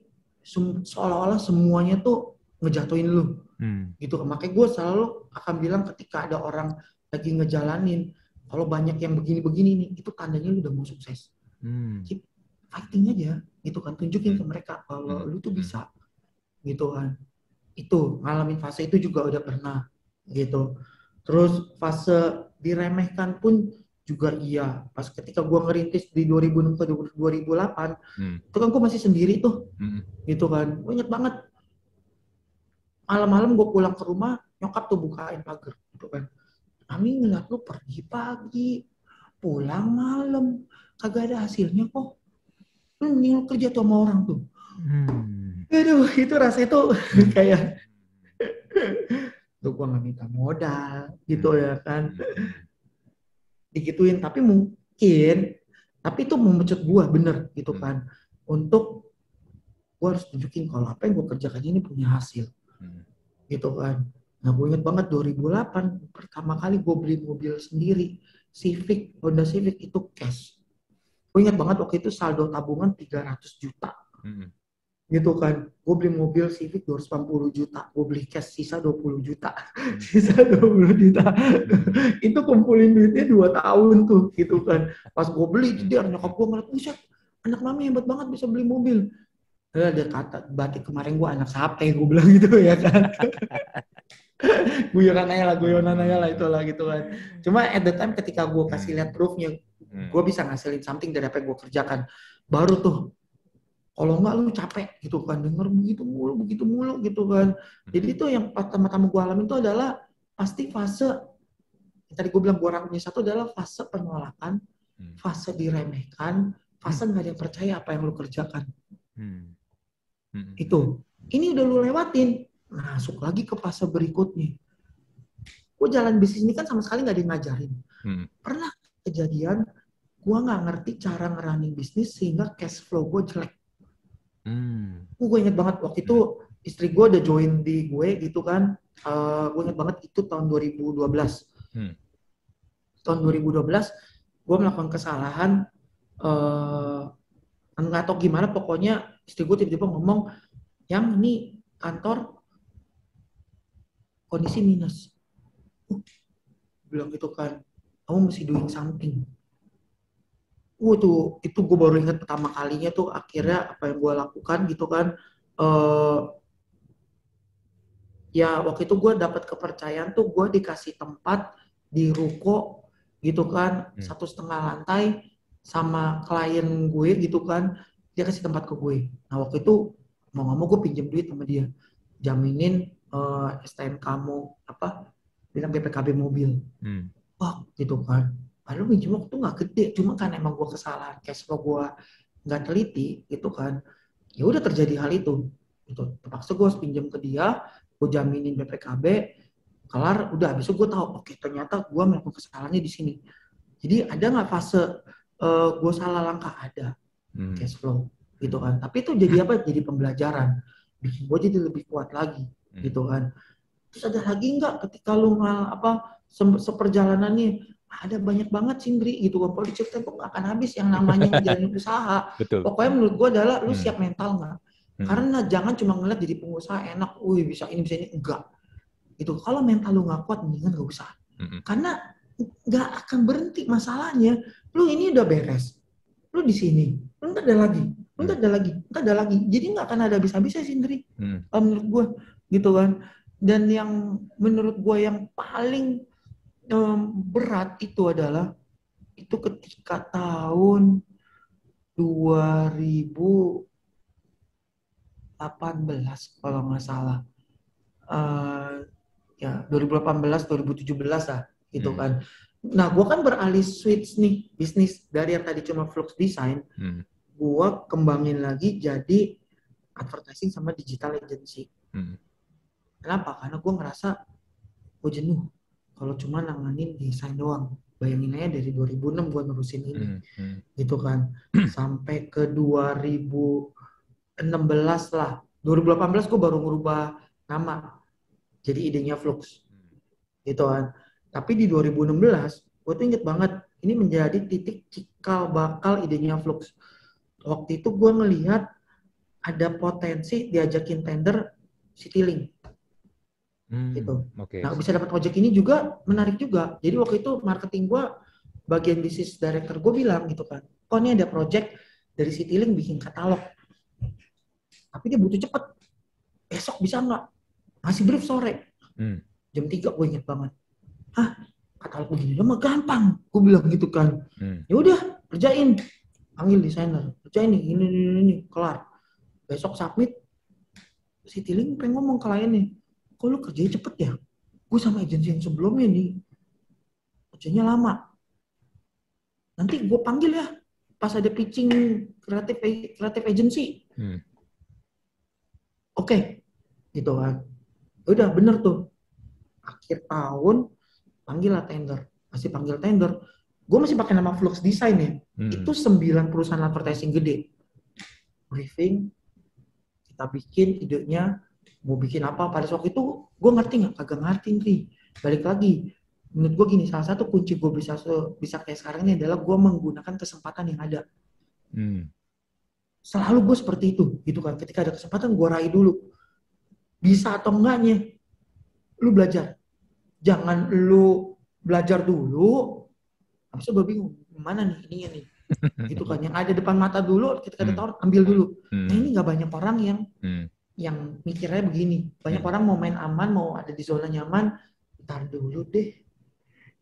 seolah-olah semuanya tuh ngejatuhin lu Hmm. Gitu. Makanya gue selalu akan bilang ketika ada orang lagi ngejalanin, kalau banyak yang begini-begini nih, itu tandanya lu udah mau sukses. Hmm. Keep fighting aja, gitu kan. Tunjukin ke hmm. mereka kalau hmm. lu tuh bisa, gitu kan. Itu ngalamin fase itu juga udah pernah, gitu. Terus fase diremehkan pun juga iya. Pas ketika gue ngerintis di 2006 ke 2008, hmm. itu kan gue masih sendiri tuh, hmm. gitu kan. Banyak banget malam-malam gue pulang ke rumah nyokap tuh bukain pagar gitu kan kami ngeliat lu pergi pagi pulang malam kagak ada hasilnya kok lu mending kerja tuh sama orang tuh hmm. aduh itu rasanya tuh kayak tuh gue nggak minta modal gitu ya kan digituin tapi mungkin tapi itu memecut gue bener gitu hmm. kan untuk gue harus tunjukin kalau apa yang gue kerjakan ini punya hasil Hmm. Gitu kan. Nah gue inget banget 2008 pertama kali gue beli mobil sendiri Civic, Honda Civic itu cash. Gue inget banget waktu itu saldo tabungan 300 juta. Hmm. Gitu kan. Gue beli mobil Civic 280 juta. Gue beli cash sisa 20 juta. Hmm. sisa 20 juta. Hmm. itu kumpulin duitnya 2 tahun tuh gitu kan. Pas gue beli, jadi nyokap gue ngeliat, buset anak mami hebat banget bisa beli mobil eh, ada kata batik kemarin gue anak sate gue bilang gitu ya kan guyonan aja lah guyonan aja lah itulah gitu kan cuma at the time ketika gue kasih lihat proofnya hmm. gue bisa ngasilin something dari apa yang gue kerjakan baru tuh kalau enggak lu capek gitu kan denger begitu mulu begitu mulu gitu kan jadi itu yang pertama-tama gue alamin itu adalah pasti fase yang tadi gue bilang gue orangnya satu adalah fase penolakan hmm. fase diremehkan fase nggak ada yang percaya apa yang lu kerjakan hmm. Hmm. Itu. Ini udah lu lewatin. Masuk lagi ke fase berikutnya. Gue jalan bisnis ini kan sama sekali nggak ngajarin. Hmm. Pernah kejadian, gue nggak ngerti cara ngerunning bisnis sehingga cash flow gue jelek. Hmm. Gue inget banget waktu itu istri gue udah join di gue gitu kan. Uh, eh, gue inget banget itu tahun 2012. Hmm. Tahun 2012 gue melakukan kesalahan uh, nggak tahu gimana pokoknya istri gue tiba-tiba ngomong yang ini kantor kondisi minus uh, bilang gitu kan kamu mesti doing something uh tuh itu gue baru ingat pertama kalinya tuh akhirnya apa yang gue lakukan gitu kan uh, ya waktu itu gue dapat kepercayaan tuh gue dikasih tempat di ruko gitu kan hmm. satu setengah lantai sama klien gue gitu kan dia kasih tempat ke gue nah waktu itu mau nggak mau gue pinjam duit sama dia jaminin uh, eh, STM kamu apa bilang BPKB mobil hmm. wah gitu kan padahal pinjam waktu nggak gede cuma kan emang gue kesalahan cash flow gue nggak teliti gitu kan. Ya udah terjadi hal itu itu terpaksa gue harus pinjam ke dia gue jaminin BPKB kelar udah habis itu gue tahu oke ternyata gue melakukan kesalahannya di sini. Jadi ada nggak fase uh, eh, gue salah langkah? Ada hmm. cash flow gitu kan. Tapi itu jadi apa? Jadi pembelajaran bikin gue jadi lebih kuat lagi hmm. gitu kan. Terus ada lagi nggak ketika lu ngal apa se seperjalanannya ada banyak banget sindri gitu kalau diceritain kok nggak akan habis yang namanya menjalani usaha. Betul. pokoknya menurut gue adalah lu hmm. siap mental nggak? Hmm. karena jangan cuma ngeliat jadi pengusaha enak, wih bisa ini bisa ini. Enggak itu kalau mental lu nggak kuat mendingan gak usah. Hmm. karena nggak akan berhenti masalahnya. Lu ini udah beres. Lu di sini. Enggak ada lagi. Enggak ada lagi. Enggak ada lagi. Jadi nggak akan ada habis-habisnya sih Indri hmm. menurut gue gitu kan. Dan yang menurut gue yang paling um, berat itu adalah itu ketika tahun 2018 kalau nggak salah uh, ya 2018 2017 lah gitu hmm. kan Nah, gue kan beralih switch nih bisnis dari yang tadi cuma flux design, hmm. gue kembangin lagi jadi advertising sama digital agency. Hmm. Kenapa? Karena gue ngerasa gue jenuh kalau cuma nanganin desain doang. Bayangin aja dari 2006 gue nerusin ini, hmm. Hmm. gitu kan, sampai ke 2016 lah. 2018 gue baru ngubah nama, jadi idenya Flux, gitu kan tapi di 2016, gue tuh inget banget, ini menjadi titik cikal bakal idenya Flux. Waktu itu gue ngelihat ada potensi diajakin tender Citylink. Hmm, gitu. Okay. Nah, bisa dapat project ini juga menarik juga. Jadi waktu itu marketing gue, bagian bisnis director gue bilang gitu kan, kok ini ada project dari Citylink bikin katalog. Tapi dia butuh cepet. Besok bisa nggak? Ngasih brief sore. Hmm. Jam 3 gue inget banget ah katalog begini mah gampang gue bilang gitu kan hmm. ya udah kerjain panggil desainer kerjain nih ini ini ini kelar besok submit si Tiling pengen ngomong ke kliennya kok lu kerjanya cepet ya? Gue sama agensi yang sebelumnya nih. Kerjanya lama. Nanti gue panggil ya pas ada pitching kreatif kreatif agency. Hmm. oke okay. gitu kan. Udah bener tuh. Akhir tahun panggil lah tender. Masih panggil tender. Gue masih pakai nama Flux Design ya. Hmm. itu sembilan perusahaan advertising gede. Briefing kita bikin idenya mau bikin apa pada waktu itu gue ngerti nggak? Kagak ngerti nih balik lagi menurut gue gini salah satu kunci gue bisa bisa kayak sekarang ini adalah gue menggunakan kesempatan yang ada. Hmm. selalu gue seperti itu gitu kan. Ketika ada kesempatan gue raih dulu. Bisa atau enggaknya lu belajar. Jangan lu belajar dulu habis itu gue bingung mana nih ininya nih? Gitu kan. Yang ada depan mata dulu ketika ada hmm. ambil dulu. Hmm. nah ini nggak banyak orang yang hmm. Yang mikirnya begini banyak hmm. orang mau main aman mau ada di zona nyaman ntar dulu deh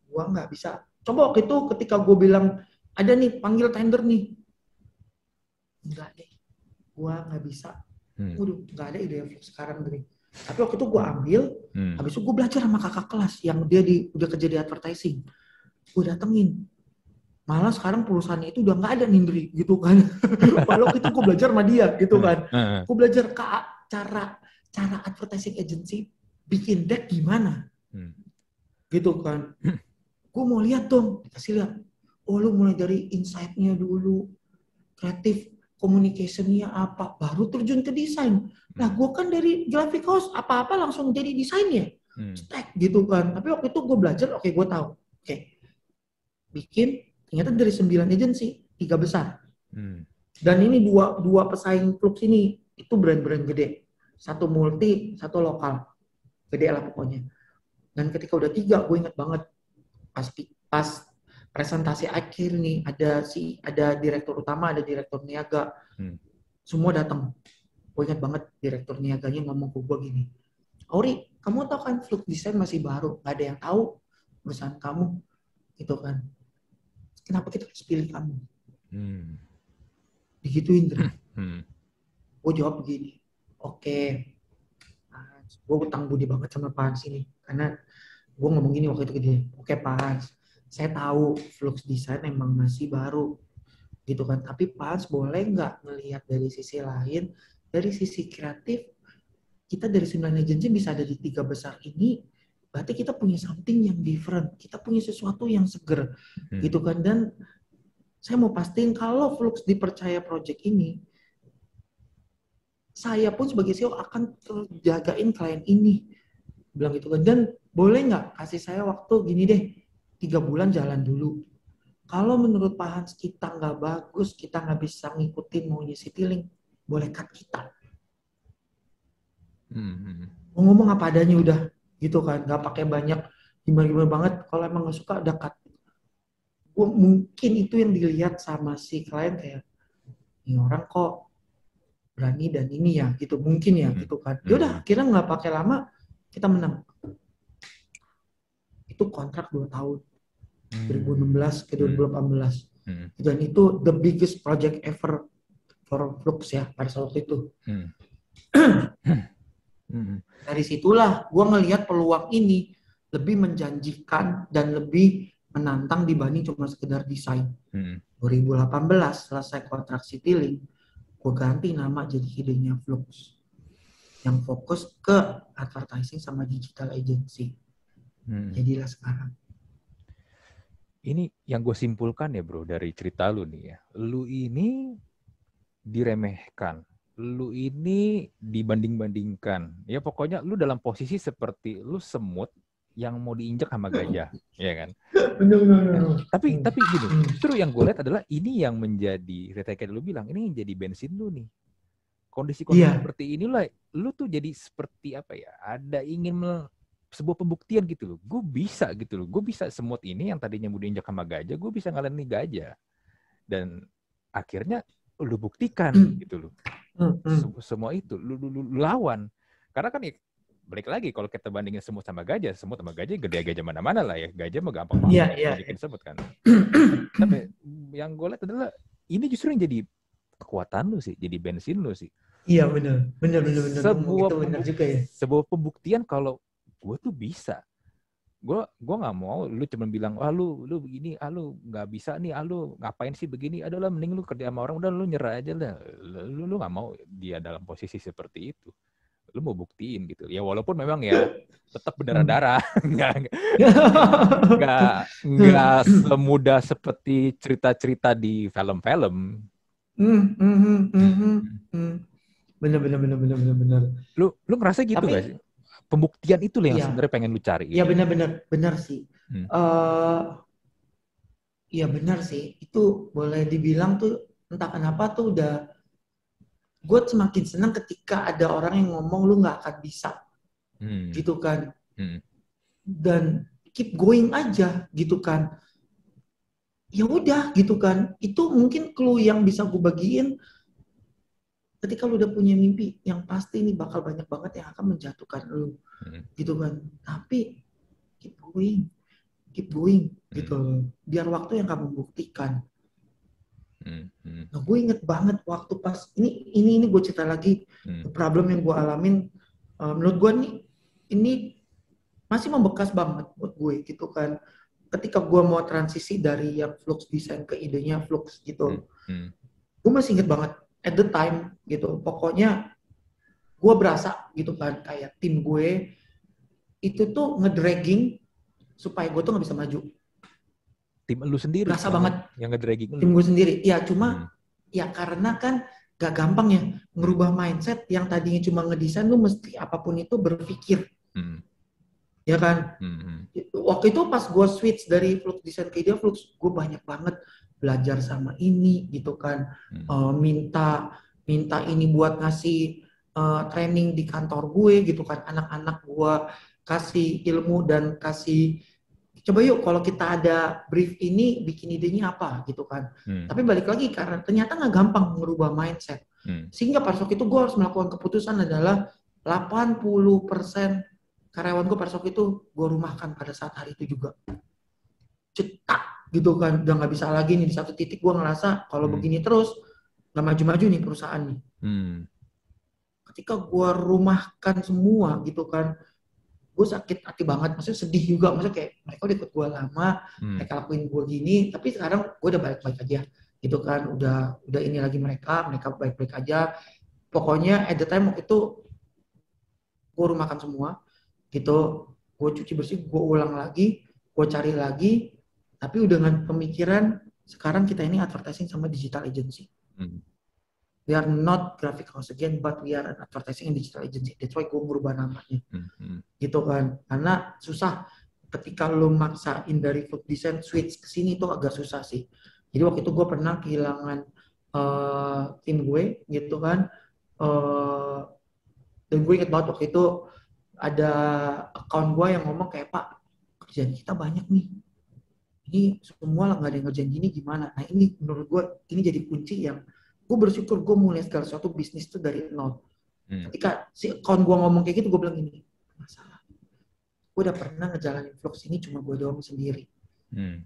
gua nggak bisa coba waktu itu ketika gue bilang ada nih panggil tender nih enggak deh gua nggak bisa hmm. Waduh, nggak ada ide sekarang nih tapi waktu itu gue ambil, hmm. habis itu gue belajar sama kakak kelas yang dia di, udah kerja di advertising. Gue datengin. Malah sekarang perusahaannya itu udah nggak ada Nindri gitu kan. Padahal itu gue belajar sama dia gitu hmm. kan. Hmm. Gue belajar ke cara cara advertising agency bikin deck gimana. Hmm. Gitu kan. Gue mau lihat dong, kasih lihat. Oh lu mulai dari insight-nya dulu, kreatif communication-nya apa, baru terjun ke desain. Nah, gue kan dari graphic house apa-apa langsung jadi desainnya. Hmm. Stack gitu kan. Tapi waktu itu gue belajar, oke okay, gue tahu. Oke. Okay. Bikin, ternyata dari sembilan agency, tiga besar. Hmm. Dan ini dua, dua pesaing Flux ini, itu brand-brand gede. Satu multi, satu lokal. Gede lah pokoknya. Dan ketika udah tiga, gue inget banget. Pas, pas presentasi akhir nih, ada si ada direktur utama, ada direktur niaga. Hmm. Semua datang gue ingat banget direktur niaganya ngomong ke gue gini Ori kamu tahu kan Fluk Design masih baru gak ada yang tahu perusahaan kamu gitu kan kenapa kita harus pilih kamu hmm. digituin terus hmm. gue jawab begini oke okay. gue utang budi banget sama Pak Hans ini karena gue ngomong gini waktu itu ke dia oke okay, Pak Hans saya tahu Flux Design emang masih baru gitu kan tapi Pak Hans boleh nggak melihat dari sisi lain dari sisi kreatif kita dari sembilan agensi bisa ada di tiga besar ini berarti kita punya something yang different kita punya sesuatu yang seger hmm. gitu kan dan saya mau pastiin kalau Flux dipercaya project ini saya pun sebagai CEO akan terjagain klien ini bilang gitu kan dan boleh nggak kasih saya waktu gini deh tiga bulan jalan dulu kalau menurut Pak Hans kita nggak bagus kita nggak bisa ngikutin maunya Citylink boleh cut kita. Hmm. Mau ngomong apa adanya udah gitu kan, nggak pakai banyak gimana-gimana banget. Kalau emang nggak suka udah cut. Gua, mungkin itu yang dilihat sama si klien kayak, ini orang kok berani dan ini ya gitu mungkin ya hmm. gitu kan ya udah hmm. akhirnya nggak pakai lama kita menang itu kontrak dua tahun hmm. 2016 ke 2018 hmm. dan itu the biggest project ever for Flux ya pada saat itu hmm. hmm. dari situlah gue ngelihat peluang ini lebih menjanjikan dan lebih menantang dibanding cuma sekedar desain. Hmm. 2018 selesai kontrak Citylink, gue ganti nama jadi idenya Flux. Yang fokus ke advertising sama digital agency. Hmm. Jadilah sekarang. Ini yang gue simpulkan ya bro dari cerita lu nih ya. Lu ini diremehkan. Lu ini dibanding-bandingkan. Ya pokoknya lu dalam posisi seperti lu semut yang mau diinjak sama gajah, ya kan? Benar, benar, benar. Tapi tapi gini, hmm. justru yang gue lihat adalah ini yang menjadi, kayak lu bilang, ini yang jadi bensin lu nih. Kondisi-kondisi yeah. seperti inilah, lu tuh jadi seperti apa ya? Ada ingin sebuah pembuktian gitu loh. Gue bisa gitu loh. Gue bisa semut ini yang tadinya mau diinjak sama gajah, gue bisa ngalahin gajah. Dan akhirnya lu buktikan hmm. gitu loh. Hmm, semua itu lu, lu, lu lawan. Karena kan ya balik lagi kalau kita bandingin semut sama gajah, semut sama gajah gede gajah mana-mana lah ya. Gajah mah gampang banget yeah, yeah. bikin semut kan. Tapi yang gue lihat adalah ini justru yang jadi kekuatan lu sih, jadi bensin lu sih. Iya benar, benar benar benar. Sebuah benar juga ya. Sebuah pembuktian kalau gue tuh bisa. Gue gue nggak mau lu cuma bilang, ah lu lu begini, ah lu nggak bisa nih, ah lu ngapain sih begini? Adalah mending lu kerja sama orang udah lu nyerah aja lah. Lu lu nggak mau dia dalam posisi seperti itu. Lu mau buktiin gitu. Ya walaupun memang ya tetap berdarah darah. Nggak nggak nggak semudah seperti cerita cerita di film-film. Hmm, hmm, hmm, hmm, hmm. bener bener bener bener bener bener. Lu lu ngerasa gitu Tapi, gak sih pembuktian itu yang iya. sebenarnya pengen lu cari ya bener bener bener sih hmm. uh, ya benar sih itu boleh dibilang tuh entah kenapa tuh udah gue semakin senang ketika ada orang yang ngomong lu nggak akan bisa hmm. gitu kan hmm. dan keep going aja gitu kan ya udah gitu kan itu mungkin clue yang bisa gue bagiin ketika lu udah punya mimpi yang pasti ini bakal banyak banget yang akan menjatuhkan lu hmm. gitu kan tapi keep going keep going gitu hmm. biar waktu yang kamu buktikan Hmm, hmm. Nah, gue inget banget waktu pas ini ini ini gue cerita lagi hmm. problem yang gue alamin. Uh, menurut gue nih ini masih membekas banget buat gue gitu kan. Ketika gue mau transisi dari yang flux design ke idenya flux gitu, hmm. Hmm. gue masih inget banget at the time gitu. Pokoknya gue berasa gitu kan kayak tim gue itu tuh ngedragging supaya gue tuh nggak bisa maju tim lu sendiri rasa banget yang ngedragging tim gue sendiri ya cuma hmm. ya karena kan gak gampang ya ngerubah mindset yang tadinya cuma ngedesain lu mesti apa pun itu berpikir hmm. ya kan hmm. waktu itu pas gue switch dari flux desain ke dia flux gue banyak banget belajar sama ini gitu kan hmm. uh, minta minta ini buat ngasih uh, training di kantor gue gitu kan anak-anak gue kasih ilmu dan kasih coba yuk kalau kita ada brief ini bikin idenya apa gitu kan. Hmm. Tapi balik lagi karena ternyata nggak gampang merubah mindset. Hmm. Sehingga pada waktu itu gue harus melakukan keputusan adalah 80% karyawan gue waktu itu gue rumahkan pada saat hari itu juga. Cetak gitu kan, udah nggak bisa lagi nih di satu titik gue ngerasa kalau hmm. begini terus nggak maju-maju nih perusahaan nih. Hmm. Ketika gue rumahkan semua gitu kan, gue sakit hati banget maksudnya sedih juga maksudnya kayak mereka udah ikut gue lama hmm. mereka lakuin gue gini tapi sekarang gue udah baik-baik aja gitu kan udah udah ini lagi mereka mereka baik-baik aja pokoknya at the time waktu itu gue rumahkan semua gitu gue cuci bersih gue ulang lagi gue cari lagi tapi udah dengan pemikiran sekarang kita ini advertising sama digital agency hmm we are not graphic house again, but we are an advertising and digital agency. That's why gue merubah namanya. Mm-hmm. Gitu kan. Karena susah ketika lo maksain dari food design switch ke sini itu agak susah sih. Jadi waktu itu gue pernah kehilangan uh, tim gue gitu kan. Uh, dan gue inget banget waktu itu ada account gue yang ngomong kayak Pak, kerjaan kita banyak nih. Ini semua lah nggak ada yang ngerjain gini gimana. Nah ini menurut gue ini jadi kunci yang gue bersyukur gue mulai segala sesuatu bisnis tuh dari nol. Hmm. Ketika si kawan gue ngomong kayak gitu, gue bilang ini masalah. Gue udah pernah ngejalanin vlog sini cuma gue doang sendiri. Hmm.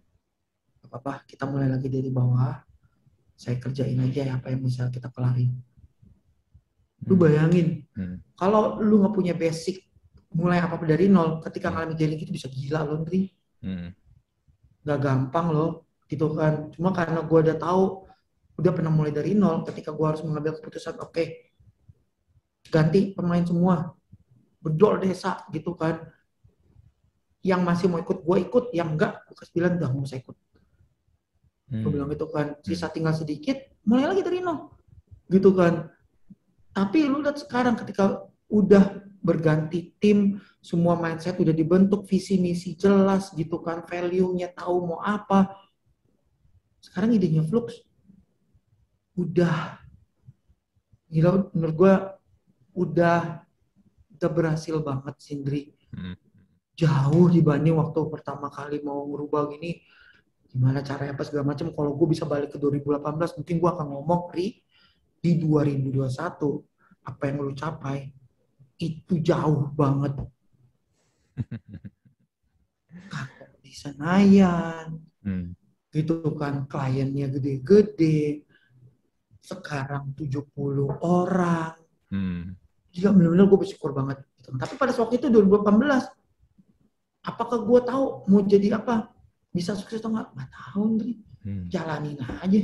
Apa-apa, kita mulai lagi dari bawah. Saya kerjain aja ya apa yang bisa kita kelarin. Lu hmm. bayangin, hmm. kalau lu nggak punya basic mulai apa dari nol, ketika hmm. ngalamin jaring itu bisa gila loh. Hmm. Gak gampang loh gitu kan. Cuma karena gue udah tahu udah pernah mulai dari nol ketika gue harus mengambil keputusan oke okay, ganti pemain semua. Bedol desa gitu kan. Yang masih mau ikut gue ikut. Yang enggak gue kasih bilang udah mau saya ikut. Hmm. gue bilang gitu kan. Sisa hmm. tinggal sedikit mulai lagi dari nol. Gitu kan. Tapi lu lihat sekarang ketika udah berganti tim semua mindset udah dibentuk visi misi jelas gitu kan value-nya tahu mau apa. Sekarang idenya Flux. Udah. Gila menurut gue udah udah berhasil banget Sindri. Hmm. jauh dibanding waktu pertama kali mau merubah gini. Gimana caranya apa segala macam. Kalau gue bisa balik ke 2018 mungkin gue akan ngomong Ri di 2021 apa yang lu capai itu jauh banget. Kakak di Senayan hmm. Gitu kan kliennya gede-gede. Sekarang 70 orang. Hmm. gila benar-benar gue bersyukur banget. Gitu. tapi pada waktu itu 2018 apakah gue tahu mau jadi apa? Bisa sukses atau enggak nggak tahu hmm. jalanin aja.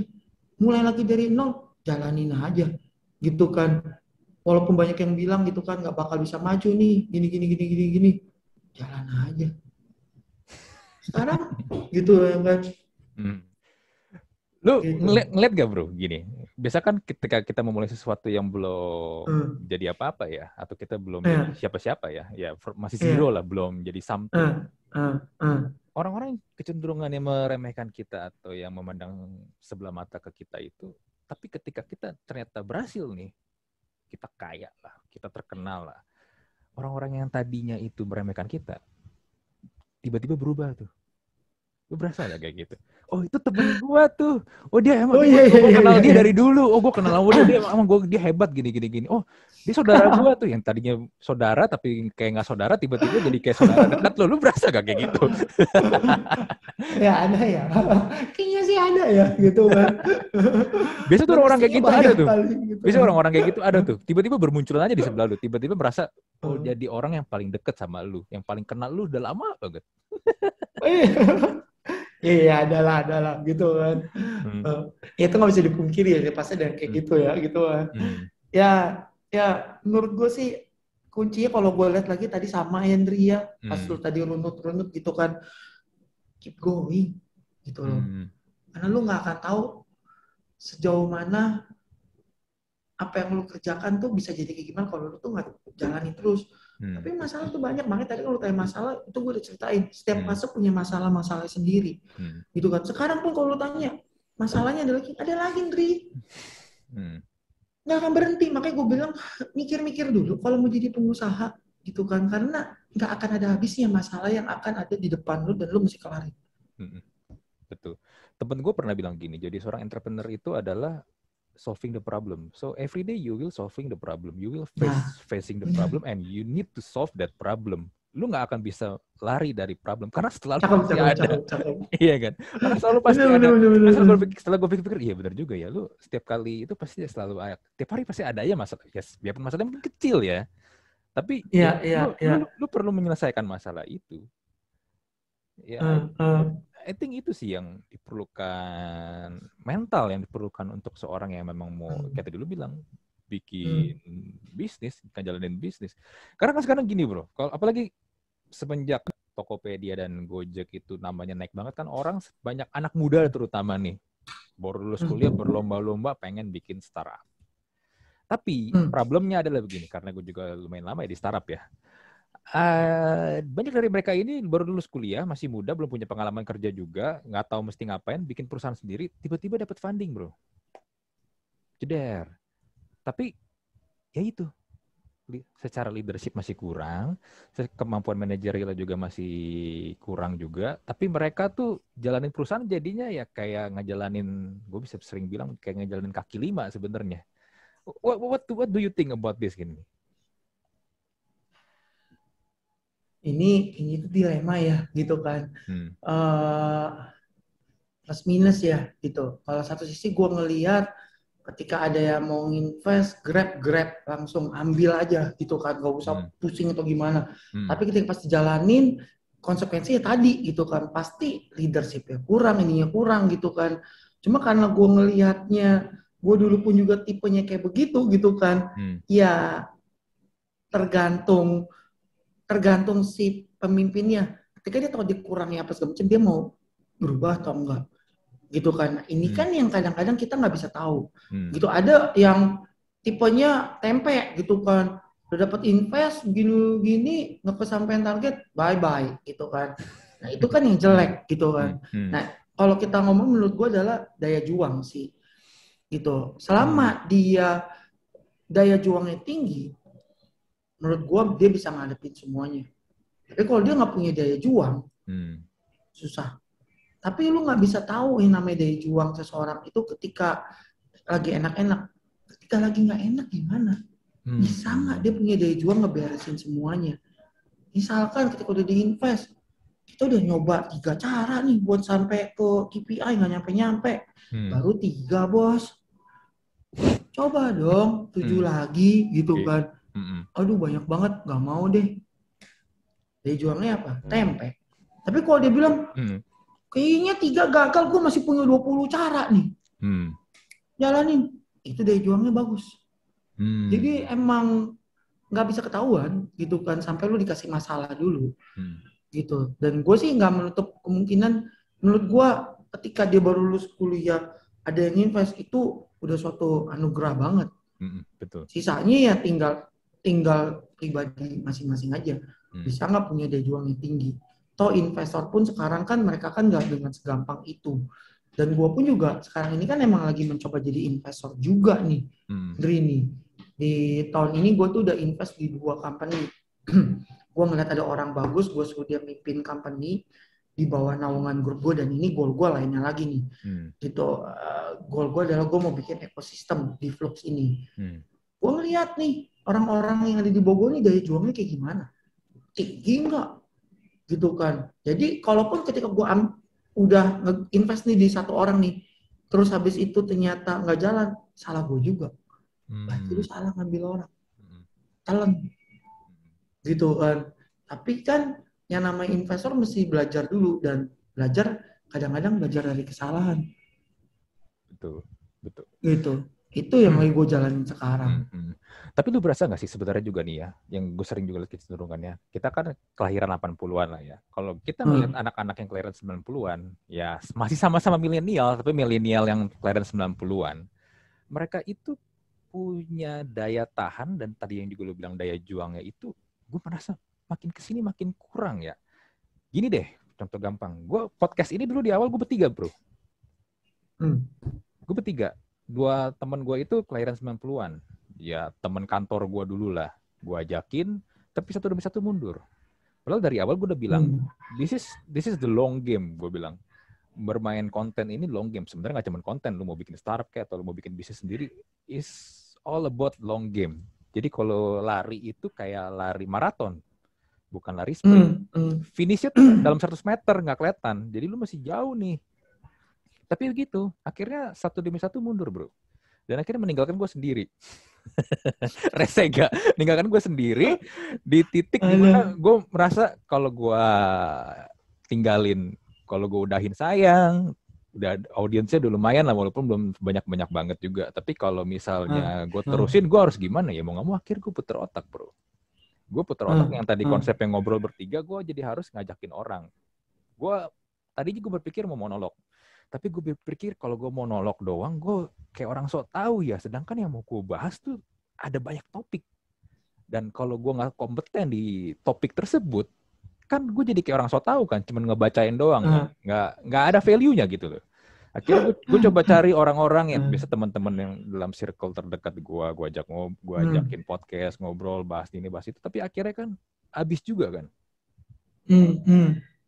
Mulai lagi dari nol jalanin aja. Gitu kan walaupun banyak yang bilang gitu kan nggak bakal bisa maju nih gini gini gini gini gini jalan aja sekarang gitu ya kan Hmm. Lu gitu. ngeliat, ngeliat gak bro gini? Biasa kan ketika kita memulai sesuatu yang belum hmm. jadi apa-apa ya, atau kita belum yeah. siapa-siapa ya, ya masih iya. zero yeah. lah, belum jadi something. Uh. Uh. Orang-orang kecenderungan yang meremehkan kita atau yang memandang sebelah mata ke kita itu, tapi ketika kita ternyata berhasil nih, kita kaya lah, kita terkenal lah. Orang-orang yang tadinya itu meremehkan kita, tiba-tiba berubah tuh Lu berasa gak kayak gitu? Oh itu temen gua tuh. Oh dia emang oh, iya, iya, gua, iya, kenal iya, dia iya. dari dulu. Oh gua kenal sama dia, dia emang gua dia hebat gini gini gini. Oh dia saudara gua tuh yang tadinya saudara tapi kayak nggak saudara tiba-tiba jadi kayak saudara dekat lo. Lu berasa gak kayak gitu? ya ada ya. Kayaknya sih ada ya gitu kan. Biasa tuh orang-orang kayak gitu ada tuh. Gitu. Biasa orang-orang kayak gitu ada tuh. Tiba-tiba bermunculan aja di sebelah lu. Tiba-tiba merasa oh hmm. jadi orang yang paling deket sama lu, yang paling kenal lu udah lama banget. Iya. Adalah, adalah gitu kan. Hmm. Uh, itu nggak bisa dipungkiri ya, pasti dan kayak hmm. gitu ya, gitu kan. Hmm. Ya, ya menurut gue sih kuncinya kalau gue lihat lagi tadi sama Hendry ya, hmm. pas lu tadi runut-runut gitu kan, keep going gitu loh. Hmm. Karena lu nggak akan tahu sejauh mana apa yang lu kerjakan tuh bisa jadi kayak gimana kalau lu tuh nggak jalani terus. Hmm. Tapi masalah tuh banyak banget. Tadi kalau tanya masalah, itu gue udah ceritain. Setiap hmm. fase punya masalah-masalah sendiri. Hmm. Gitu kan. Sekarang pun kalau lu tanya, masalahnya ada lagi, ada lagi, Ndri. Hmm. Nggak akan berhenti. Makanya gue bilang, mikir-mikir dulu kalau mau jadi pengusaha. Gitu kan. Karena nggak akan ada habisnya masalah yang akan ada di depan lu dan lu mesti kelarin. Hmm. Betul. Temen gue pernah bilang gini, jadi seorang entrepreneur itu adalah solving the problem. So every day you will solving the problem. You will face nah. facing the problem and you need to solve that problem. Lu nggak akan bisa lari dari problem karena selalu cakep, pasti cakep, ada. Cakep, cakep. iya kan? Karena selalu pasti bener, ada. Bener, bener, setelah, gue, setelah gue pikir-pikir, iya benar juga ya. Lu setiap kali itu pasti selalu ada. Tiap hari pasti ada ya masalah. Yes, biarpun masalahnya mungkin kecil ya. Tapi ya, ya, lu, ya. Lu, lu perlu menyelesaikan masalah itu. Ya, uh, uh. I think itu sih yang diperlukan mental yang diperlukan untuk seorang yang memang mau hmm. kayak tadi lu bilang bikin hmm. bisnis, kan jalanin bisnis. Karena kan sekarang gini bro, kalau apalagi semenjak Tokopedia dan Gojek itu namanya naik banget kan orang banyak anak muda terutama nih baru lulus hmm. kuliah berlomba-lomba pengen bikin startup. Tapi hmm. problemnya adalah begini karena gue juga lumayan lama ya di startup ya uh, banyak dari mereka ini baru lulus kuliah, masih muda, belum punya pengalaman kerja juga, nggak tahu mesti ngapain, bikin perusahaan sendiri, tiba-tiba dapat funding, bro. Jeder. Tapi ya itu, secara leadership masih kurang, kemampuan manajerial juga masih kurang juga, tapi mereka tuh jalanin perusahaan jadinya ya kayak ngejalanin, gue bisa sering bilang kayak ngejalanin kaki lima sebenarnya. What, what, what do you think about this gini? Ini ini tuh dilema ya gitu kan. Hmm. Uh, plus minus ya gitu. Kalau satu sisi gue ngelihat ketika ada yang mau invest grab grab langsung ambil aja gitu kan gak usah hmm. pusing atau gimana hmm. tapi ketika pasti jalanin konsekuensinya tadi gitu kan pasti leadershipnya kurang ininya kurang gitu kan cuma karena gue ngelihatnya gue dulu pun juga tipenya kayak begitu gitu kan hmm. ya tergantung tergantung si pemimpinnya ketika dia tahu dia kurangnya apa segala macam dia mau berubah atau enggak gitu kan. Ini hmm. kan yang kadang-kadang kita nggak bisa tahu. Hmm. Gitu ada yang tipenya tempe gitu kan. Udah dapat invest gini-gini nggak kesampaian target, bye bye gitu kan. Nah itu kan yang jelek gitu kan. Hmm. Hmm. Nah kalau kita ngomong menurut gue adalah daya juang sih gitu. Selama hmm. dia daya juangnya tinggi, menurut gue dia bisa ngadepin semuanya. Tapi kalau dia nggak punya daya juang, hmm. susah. Tapi lu nggak bisa tahu yang namanya daya juang seseorang itu ketika lagi enak-enak. Ketika lagi nggak enak gimana? Hmm. Bisa nggak dia punya daya juang ngeberesin semuanya? Misalkan ketika udah diinvest, kita udah nyoba tiga cara nih buat sampai ke KPI nggak nyampe-nyampe. Hmm. Baru tiga bos. Coba dong tujuh hmm. lagi gitu okay. kan. Hmm. Aduh banyak banget nggak mau deh. Daya juangnya apa? Hmm. Tempe. Tapi kalau dia bilang, hmm Kayaknya tiga gagal, gue masih punya 20 cara nih. Hmm. Jalanin. Itu daya juangnya bagus. Hmm. Jadi emang nggak bisa ketahuan gitu kan sampai lu dikasih masalah dulu hmm. gitu dan gue sih nggak menutup kemungkinan menurut gue ketika dia baru lulus kuliah ada yang invest itu udah suatu anugerah banget hmm, betul sisanya ya tinggal tinggal pribadi masing-masing aja hmm. bisa nggak punya daya juang yang tinggi toh investor pun sekarang kan mereka kan nggak dengan segampang itu dan gue pun juga sekarang ini kan emang lagi mencoba jadi investor juga nih hmm. nih di tahun ini gue tuh udah invest di dua company gue ngeliat ada orang bagus gue suruh dia mimpin company di bawah naungan grup gue dan ini goal gue lainnya lagi nih hmm. gitu uh, goal gue adalah gue mau bikin ekosistem di Flux ini hmm. gue ngeliat nih orang-orang yang ada di Bogor nih daya juangnya kayak gimana? Tinggi nggak? Gitu kan. Jadi kalaupun ketika gue udah invest nih di satu orang nih terus habis itu ternyata nggak jalan salah gue juga. Hmm. berarti lu salah ngambil orang. Hmm. talent gitu kan. Tapi kan yang namanya investor mesti belajar dulu dan belajar kadang-kadang belajar dari kesalahan. Betul betul. Gitu itu yang hmm. lagi gue jalanin sekarang. Hmm, hmm. Tapi lu berasa nggak sih sebenarnya juga nih ya, yang gue sering juga lihat kecenderungannya, kita kan kelahiran 80-an lah ya. Kalau kita hmm. melihat anak-anak yang kelahiran 90-an, ya masih sama-sama milenial, tapi milenial yang kelahiran 90-an, mereka itu punya daya tahan dan tadi yang juga lu bilang daya juangnya itu, gue merasa makin ke sini makin kurang ya. Gini deh, contoh gampang. Gue podcast ini dulu di awal gue bertiga bro. Hmm. Gue bertiga dua teman gue itu kelahiran 90-an. Ya teman kantor gue dulu lah. Gue ajakin, tapi satu demi satu mundur. Padahal dari awal gue udah bilang, hmm. this is this is the long game, gue bilang. Bermain konten ini long game. Sebenarnya nggak cuma konten, lu mau bikin startup kayak atau lu mau bikin bisnis sendiri, is all about long game. Jadi kalau lari itu kayak lari maraton, bukan lari sprint. Mm, mm. Finishnya tuh dalam 100 meter nggak kelihatan. Jadi lu masih jauh nih tapi begitu, akhirnya satu demi satu mundur bro. Dan akhirnya meninggalkan gue sendiri. Resega, meninggalkan gue sendiri di titik di mana gue merasa kalau gue tinggalin, kalau gue udahin sayang, udah audiensnya udah lumayan lah walaupun belum banyak banyak banget juga. Tapi kalau misalnya ah, gue ah. terusin, gue harus gimana ya? Mau nggak mau akhir gue puter otak bro. Gue puter otak ah, yang tadi konsep yang ngobrol bertiga, gue jadi harus ngajakin orang. Gue tadi juga berpikir mau monolog tapi gue berpikir kalau gue mau monolog doang, gue kayak orang sok tahu ya. Sedangkan yang mau gue bahas tuh ada banyak topik. Dan kalau gue nggak kompeten di topik tersebut, kan gue jadi kayak orang sok tahu kan, cuman ngebacain doang, uh. nggak nggak ada value-nya gitu loh. akhirnya gue coba cari orang-orang yang biasa teman-teman yang dalam circle terdekat gue gue ajak ngob gue hmm. ajakin podcast ngobrol bahas ini bahas itu tapi akhirnya kan habis juga kan hmm,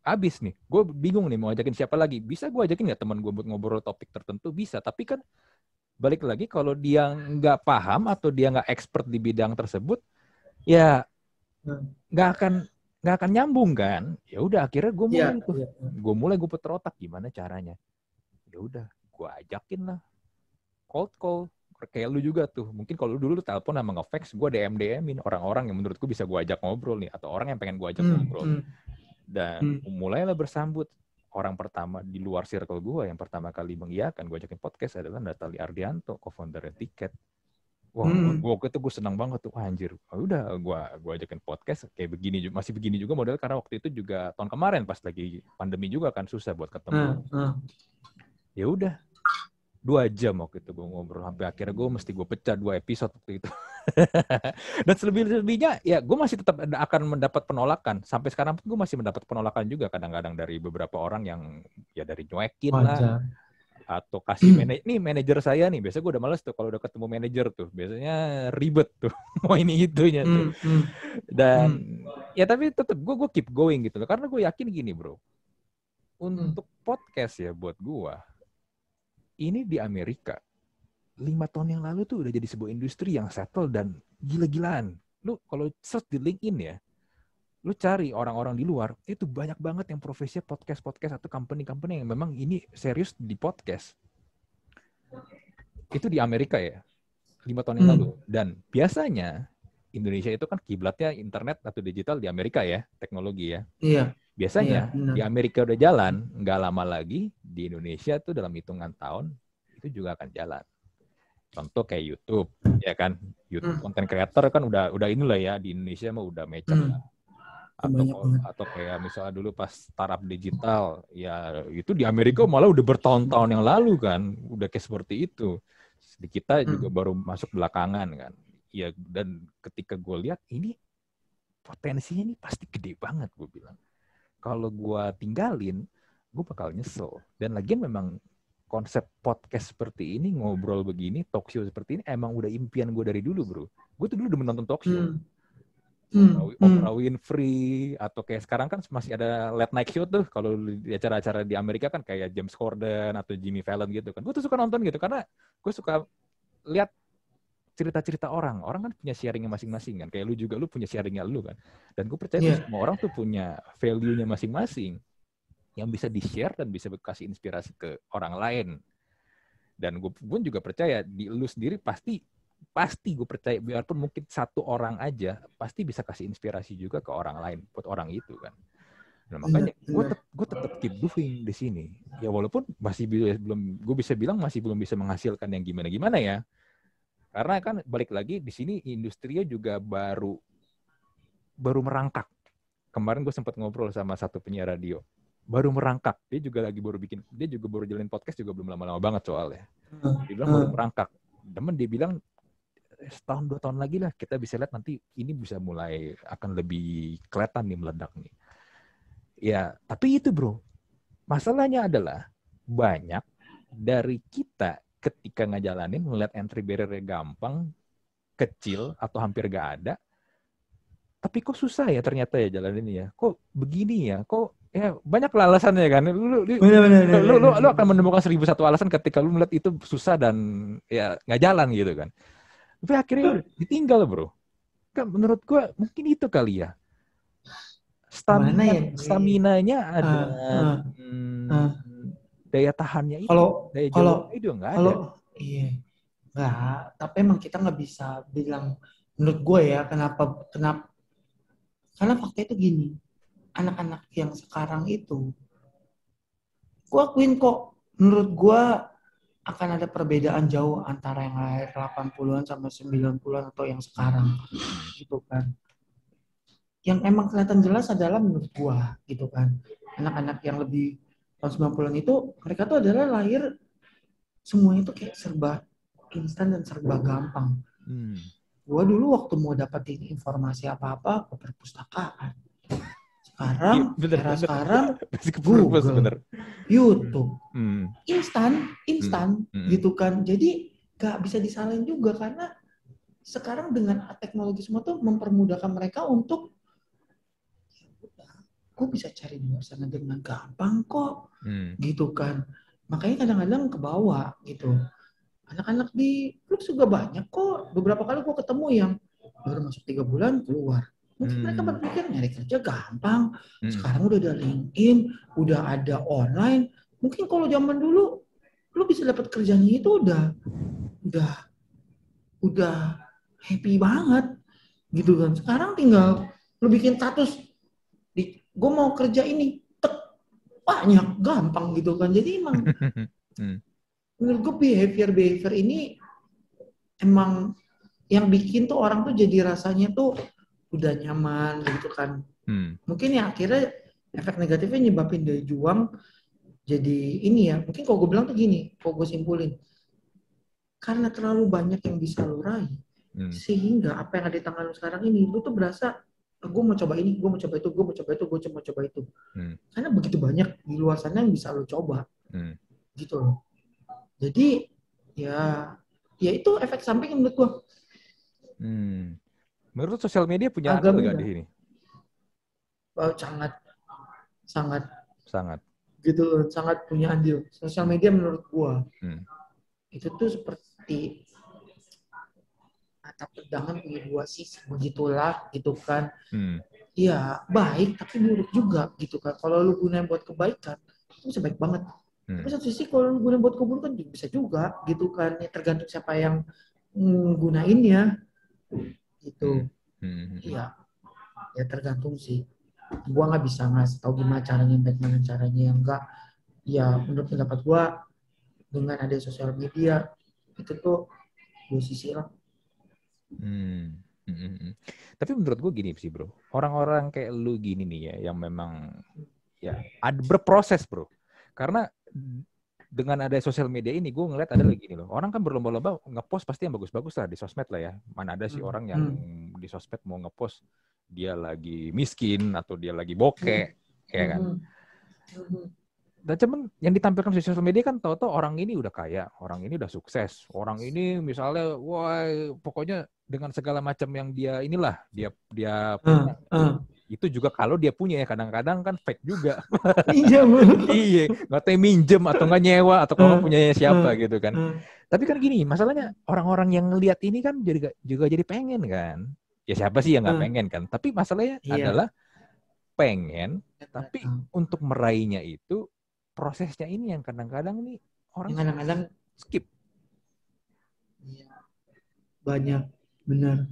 hmm. habis nih gue bingung nih mau ajakin siapa lagi. Bisa gue ajakin nggak teman gue buat ngobrol topik tertentu? Bisa tapi kan balik lagi kalau dia nggak paham atau dia nggak expert di bidang tersebut ya nggak akan nggak akan nyambung kan? Ya udah akhirnya gue mulai yeah, tuh. yeah. gue mulai gue puter otak gimana caranya. Ya udah gue ajakin lah. Cold call kayak lu juga tuh. Mungkin kalau dulu lu telepon sama ngefax gue dm dmin orang-orang yang menurutku bisa gue ajak ngobrol nih atau orang yang pengen gue ajak hmm, ngobrol. hmm. Dan hmm. mulailah bersambut orang pertama di luar circle gue yang pertama kali mengiyakan gue ajakin podcast adalah Natali Ardianto co-founder tiket Wah, hmm. gua waktu itu gue senang banget tuh, Wah, anjir. Oh, udah, gue gua ajakin podcast kayak begini, masih begini juga model karena waktu itu juga tahun kemarin pas lagi pandemi juga kan susah buat ketemu. Hmm. Hmm. Ya udah, dua jam waktu itu gue ngobrol sampai akhirnya gue mesti gue pecah dua episode waktu itu. Dan selebih-lebihnya ya gue masih tetap akan mendapat penolakan. Sampai sekarang pun gue masih mendapat penolakan juga kadang-kadang dari beberapa orang yang ya dari nyuekin lah atau kasih manajer nih manajer saya nih biasa gue udah males tuh kalau udah ketemu manajer tuh biasanya ribet tuh mau ini itunya tuh mm, mm. dan mm. ya tapi tetap gue gue keep going gitu loh karena gue yakin gini bro untuk podcast ya buat gue ini di Amerika lima tahun yang lalu tuh udah jadi sebuah industri yang settle dan gila-gilaan. Lu kalau search di LinkedIn ya lu cari orang-orang di luar itu banyak banget yang profesinya podcast podcast atau company-company yang memang ini serius di podcast. Itu di Amerika ya lima tahun yang hmm. lalu. Dan biasanya Indonesia itu kan kiblatnya internet atau digital di Amerika ya teknologi ya. Iya biasanya iya, di Amerika udah jalan nggak lama lagi di Indonesia tuh dalam hitungan tahun itu juga akan jalan. Contoh kayak YouTube ya kan? YouTube hmm. content creator kan udah udah inilah ya di Indonesia mah udah mecer hmm. atau atau kayak misalnya dulu pas startup digital ya itu di Amerika malah udah bertahun-tahun yang lalu kan udah kayak seperti itu. Di kita juga hmm. baru masuk belakangan kan. Ya dan ketika gue lihat ini potensinya ini pasti gede banget gue bilang kalau gue tinggalin gue bakal nyesel. Dan lagian memang konsep podcast seperti ini ngobrol begini talk show seperti ini emang udah impian gue dari dulu bro. Gue tuh dulu udah menonton talk show. Hmm. Hmm. Oprah hmm. Winfrey atau kayak sekarang kan masih ada late night show tuh. Kalau di acara-acara di Amerika kan kayak James Corden atau Jimmy Fallon gitu kan. Gue tuh suka nonton gitu karena gue suka lihat cerita-cerita orang. Orang kan punya sharingnya masing-masing kan. Kayak lu juga lu punya sharingnya lu kan. Dan gue percaya yeah. semua orang tuh punya value-nya masing-masing. Yang bisa di-share dan bisa kasih inspirasi ke orang lain. Dan gue pun juga percaya di lu sendiri pasti pasti gue percaya biarpun mungkin satu orang aja pasti bisa kasih inspirasi juga ke orang lain buat orang itu kan. Nah makanya gue tetap gue tetap keep doing di sini. Ya walaupun masih belum gue bisa bilang masih belum bisa menghasilkan yang gimana gimana ya karena kan balik lagi di sini industrinya juga baru baru merangkak. Kemarin gue sempat ngobrol sama satu penyiar radio. Baru merangkak. Dia juga lagi baru bikin dia juga baru jalin podcast juga belum lama-lama banget soalnya. Dia bilang baru merangkak. Temen dia bilang setahun dua tahun lagi lah kita bisa lihat nanti ini bisa mulai akan lebih kelihatan nih meledak nih. Ya, tapi itu bro, masalahnya adalah banyak dari kita ketika ngejalanin melihat entry barrier gampang, kecil atau hampir gak ada, tapi kok susah ya ternyata ya jalan ini ya. Kok begini ya? Kok ya banyak lah alasannya kan. Lu lu, bener, bener, lu, lu, lu, lu akan menemukan seribu satu alasan ketika lu melihat itu susah dan ya nggak jalan gitu kan. Tapi akhirnya ditinggal bro. Kan menurut gue mungkin itu kali ya. Stamina, ya? Stamina-nya ada. Uh, uh, hmm, uh. Daya tahannya itu. Kalau daya kalau itu enggak kalau, ada. Iya. Enggak, tapi emang kita nggak bisa bilang menurut gue ya kenapa kenapa karena fakta itu gini anak-anak yang sekarang itu gue akuin kok menurut gue akan ada perbedaan jauh antara yang lahir 80-an sama 90-an atau yang sekarang gitu kan. Yang emang kelihatan jelas adalah menurut gua gitu kan. Anak-anak yang lebih tahun 90-an itu mereka tuh adalah lahir semuanya itu kayak serba instan dan serba gampang. Hmm. Gua dulu waktu mau dapetin informasi apa-apa ke perpustakaan. sekarang Iya, bener, era bener. sekarang Google. bener. YouTube Hmm. instan instan Hmm. gitu kan jadi nggak bisa disalahin juga karena sekarang dengan teknologi semua tuh mempermudahkan mereka untuk gue bisa cari di luar sana dengan gampang kok? Hmm. gitu kan. Makanya kadang-kadang ke bawah gitu. Anak-anak di klub juga banyak kok. Beberapa kali gue ketemu yang baru masuk tiga bulan keluar. Mungkin Hmm. mereka berpikir nyari kerja gampang. Hmm. sekarang udah ada LinkedIn udah ada online. Mungkin kalau zaman dulu lu bisa dapat kerjanya itu udah udah udah happy banget. Gitu kan. Sekarang tinggal lu bikin status gue mau kerja ini tek banyak gampang gitu kan jadi emang Hmm. menurut gue behavior behavior ini emang yang bikin tuh orang tuh jadi rasanya tuh udah nyaman gitu kan Hmm. mungkin ya akhirnya efek negatifnya nyebabin dari juang jadi ini ya mungkin kalau gue bilang tuh gini kalau gue simpulin karena terlalu banyak yang bisa lo raih Hmm. sehingga apa yang ada di tangan lo sekarang ini lo tuh berasa gue mau coba ini gue mau coba itu gue mau coba itu gue mau coba itu Hmm. karena begitu banyak di luar sana yang bisa lo coba Hmm. gitu loh jadi ya ya itu efek samping menurut gue Hmm. Menurut sosial media punya Agak andil nggak beda. di sini? oh, sangat sangat Sangat. gitu loh sangat punya andil sosial media menurut gue Hmm. itu tuh seperti mata pedangan punya dua sisi begitulah gitu kan. Hmm. Iya baik tapi buruk juga gitu kan. Kalau lu gunain buat kebaikan itu bisa baik banget. Hmm. tapi satu sisi kalau lu gunain buat keburukan juga bisa juga gitu kan. Ya tergantung siapa yang mm, gunainnya gitu. Hmm. iya. Ya tergantung sih. Gua nggak bisa ngasih tahu gimana caranya baik mana caranya yang enggak. Ya menurut pendapat gua dengan ada sosial media itu tuh dua sisi lah Hmm. Hmm, hmm, hmm. Tapi menurut gue gini sih bro, orang-orang kayak lu gini nih ya, yang memang ya ada berproses bro. Karena dengan ada sosial media ini, gue ngeliat ada lagi gini loh. Orang kan berlomba-lomba ngepost pasti yang bagus-bagus lah di sosmed lah ya. Mana ada sih Hmm. orang yang di sosmed mau ngepost dia lagi miskin atau dia lagi bokeh, ya kan? Mhm. Dan cuman yang ditampilkan di sosial media kan tahu-tahu orang ini udah kaya, orang ini udah sukses, orang ini misalnya, wah pokoknya dengan segala macam yang dia inilah dia dia punya. Ah, Itu juga kalau dia punya ya kadang-kadang kan fake juga. iya iya, nggak tahu minjem atau nggak nyewa atau kalau Ah, punya siapa ah, gitu kan. ah. Tapi kan gini, masalahnya orang-orang yang ngelihat ini kan juga juga jadi pengen kan. Ya siapa sih yang nggak Ah. pengen kan? Tapi masalahnya Iya. adalah pengen tapi Ah. untuk meraihnya itu prosesnya ini yang kadang-kadang nih orang kadang-kadang skip. iya, banyak benar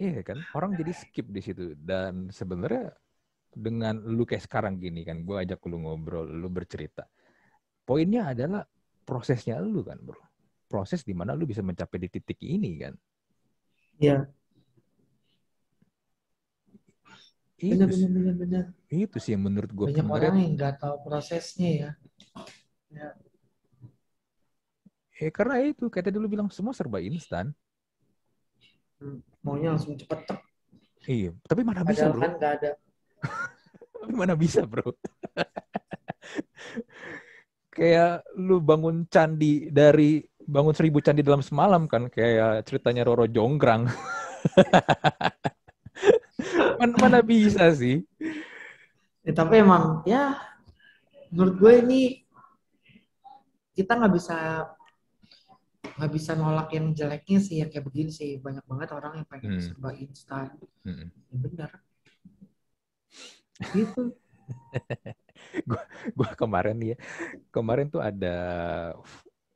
Iya kan? Orang jadi skip di situ dan sebenarnya dengan lu kayak sekarang gini kan, gue ajak lu ngobrol, lu bercerita. Poinnya adalah prosesnya lu kan, bro. Proses di mana lu bisa mencapai di titik ini kan. Iya, Itu, benar sih- benar benar benar. itu sih yang menurut gue Banyak orang yang nggak tahu prosesnya ya. Eh, karena itu, kayak tadi lu bilang, semua serba instan. Maunya langsung cepet tek. Iya, tapi mana bisa Padahal bro? kan nggak ada. Tapi mana bisa bro? kayak lu bangun candi dari bangun seribu candi dalam semalam kan kayak ceritanya Roro Jonggrang. mana, mana bisa sih? Ya, tapi emang ya menurut gue ini kita nggak bisa nggak bisa nolak yang jeleknya sih ya kayak begini sih banyak banget orang yang pengen Hmm. serba instan Mm-mm. ya benar gitu Gua kemarin nih ya, kemarin tuh ada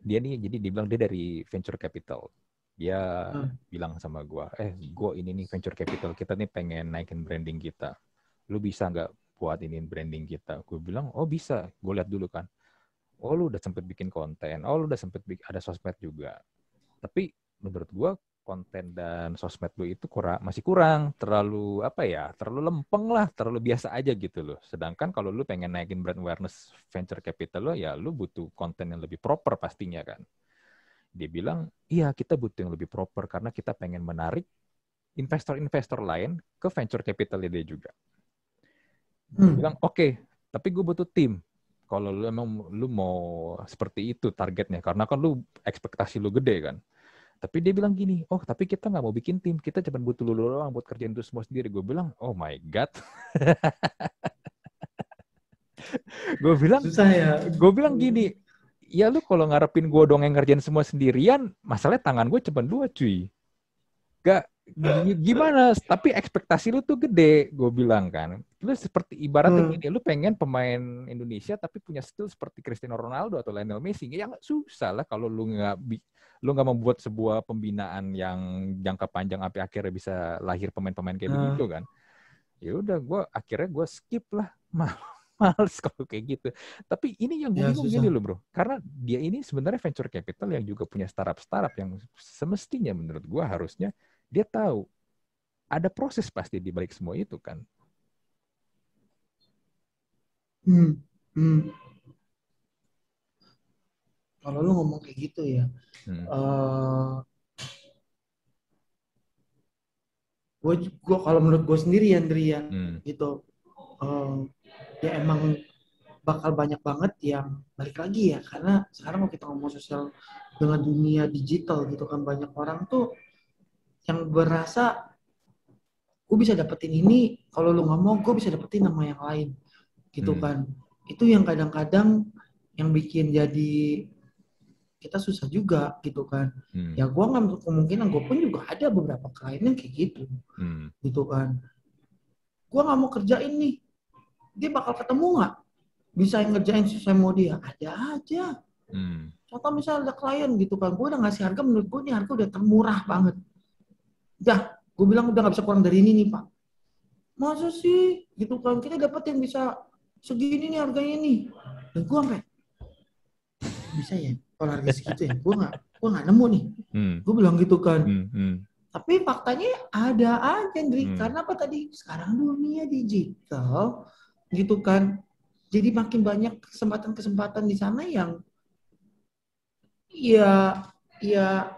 dia nih jadi dibilang dia dari venture capital. Dia Hmm. bilang sama gua, eh gua ini nih venture capital kita nih pengen naikin branding kita. Lu bisa nggak buat ini branding kita? Gue bilang, oh bisa. Gue lihat dulu kan. Oh lu udah sempet bikin konten. Oh lu udah sempet bikin, ada sosmed juga. Tapi menurut gua konten dan sosmed lu itu kurang masih kurang terlalu apa ya terlalu lempeng lah terlalu biasa aja gitu loh sedangkan kalau lu pengen naikin brand awareness venture capital lo ya lu butuh konten yang lebih proper pastinya kan dia bilang iya kita butuh yang lebih proper karena kita pengen menarik investor-investor lain ke venture capital dia juga. Hmm. Bilang oke, okay, tapi gue butuh tim. Kalau lu emang lu mau seperti itu targetnya, karena kan lu ekspektasi lu gede kan. Tapi dia bilang gini, oh tapi kita nggak mau bikin tim, kita cuma butuh lu doang buat kerjain itu semua sendiri. Gue bilang, oh my god. gue bilang, Susah ya. gue bilang gini, ya lu kalau ngarepin gue dong yang ngerjain semua sendirian, masalahnya tangan gue cuma dua cuy. Gak, gimana tapi ekspektasi lu tuh gede gue bilang kan lu seperti ibaratnya hmm. gini lu pengen pemain Indonesia tapi punya skill seperti Cristiano Ronaldo atau Lionel Messi ya nggak susah lah kalau lu nggak lu nggak membuat sebuah pembinaan yang jangka panjang sampai akhirnya bisa lahir pemain-pemain kayak hmm. begitu kan ya udah gue akhirnya gue skip lah mal males kalau kayak gitu tapi ini yang gue ya, bingung gini loh bro karena dia ini sebenarnya venture capital yang juga punya startup startup yang semestinya menurut gue harusnya dia tahu ada proses pasti di balik semua itu kan. Hmm. Hmm. Kalau lu ngomong kayak gitu ya, hmm. uh, gue gue kalau menurut gue sendiri ya, Andri ya, hmm. gitu, uh, ya emang bakal banyak banget yang balik lagi ya, karena sekarang kalau kita ngomong sosial dengan dunia digital gitu kan banyak orang tuh yang berasa gue bisa dapetin ini kalau lu nggak mau gue bisa dapetin nama yang lain gitu hmm. kan itu yang kadang-kadang yang bikin jadi kita susah juga gitu kan hmm. ya gue nggak kemungkinan gue pun juga ada beberapa klien yang kayak gitu hmm. gitu kan gue nggak mau kerjain nih dia bakal ketemu nggak bisa ngerjain sesuai mau dia ada aja hmm. contoh misalnya ada klien gitu kan gue udah ngasih harga menurut gue nih harga udah termurah banget Dah, gue bilang udah gak bisa kurang dari ini nih pak. Masa sih? Gitu kan, kita dapetin bisa segini nih harganya nih. Dan gue sampai, bisa ya? Kalau harga segitu ya? Gue gak, gue gak nemu nih. Hmm. Gue bilang gitu kan. Hmm, hmm. Tapi faktanya ada aja, Andri. Hmm. Karena apa tadi? Sekarang dunia digital, gitu kan. Jadi makin banyak kesempatan-kesempatan di sana yang ya ya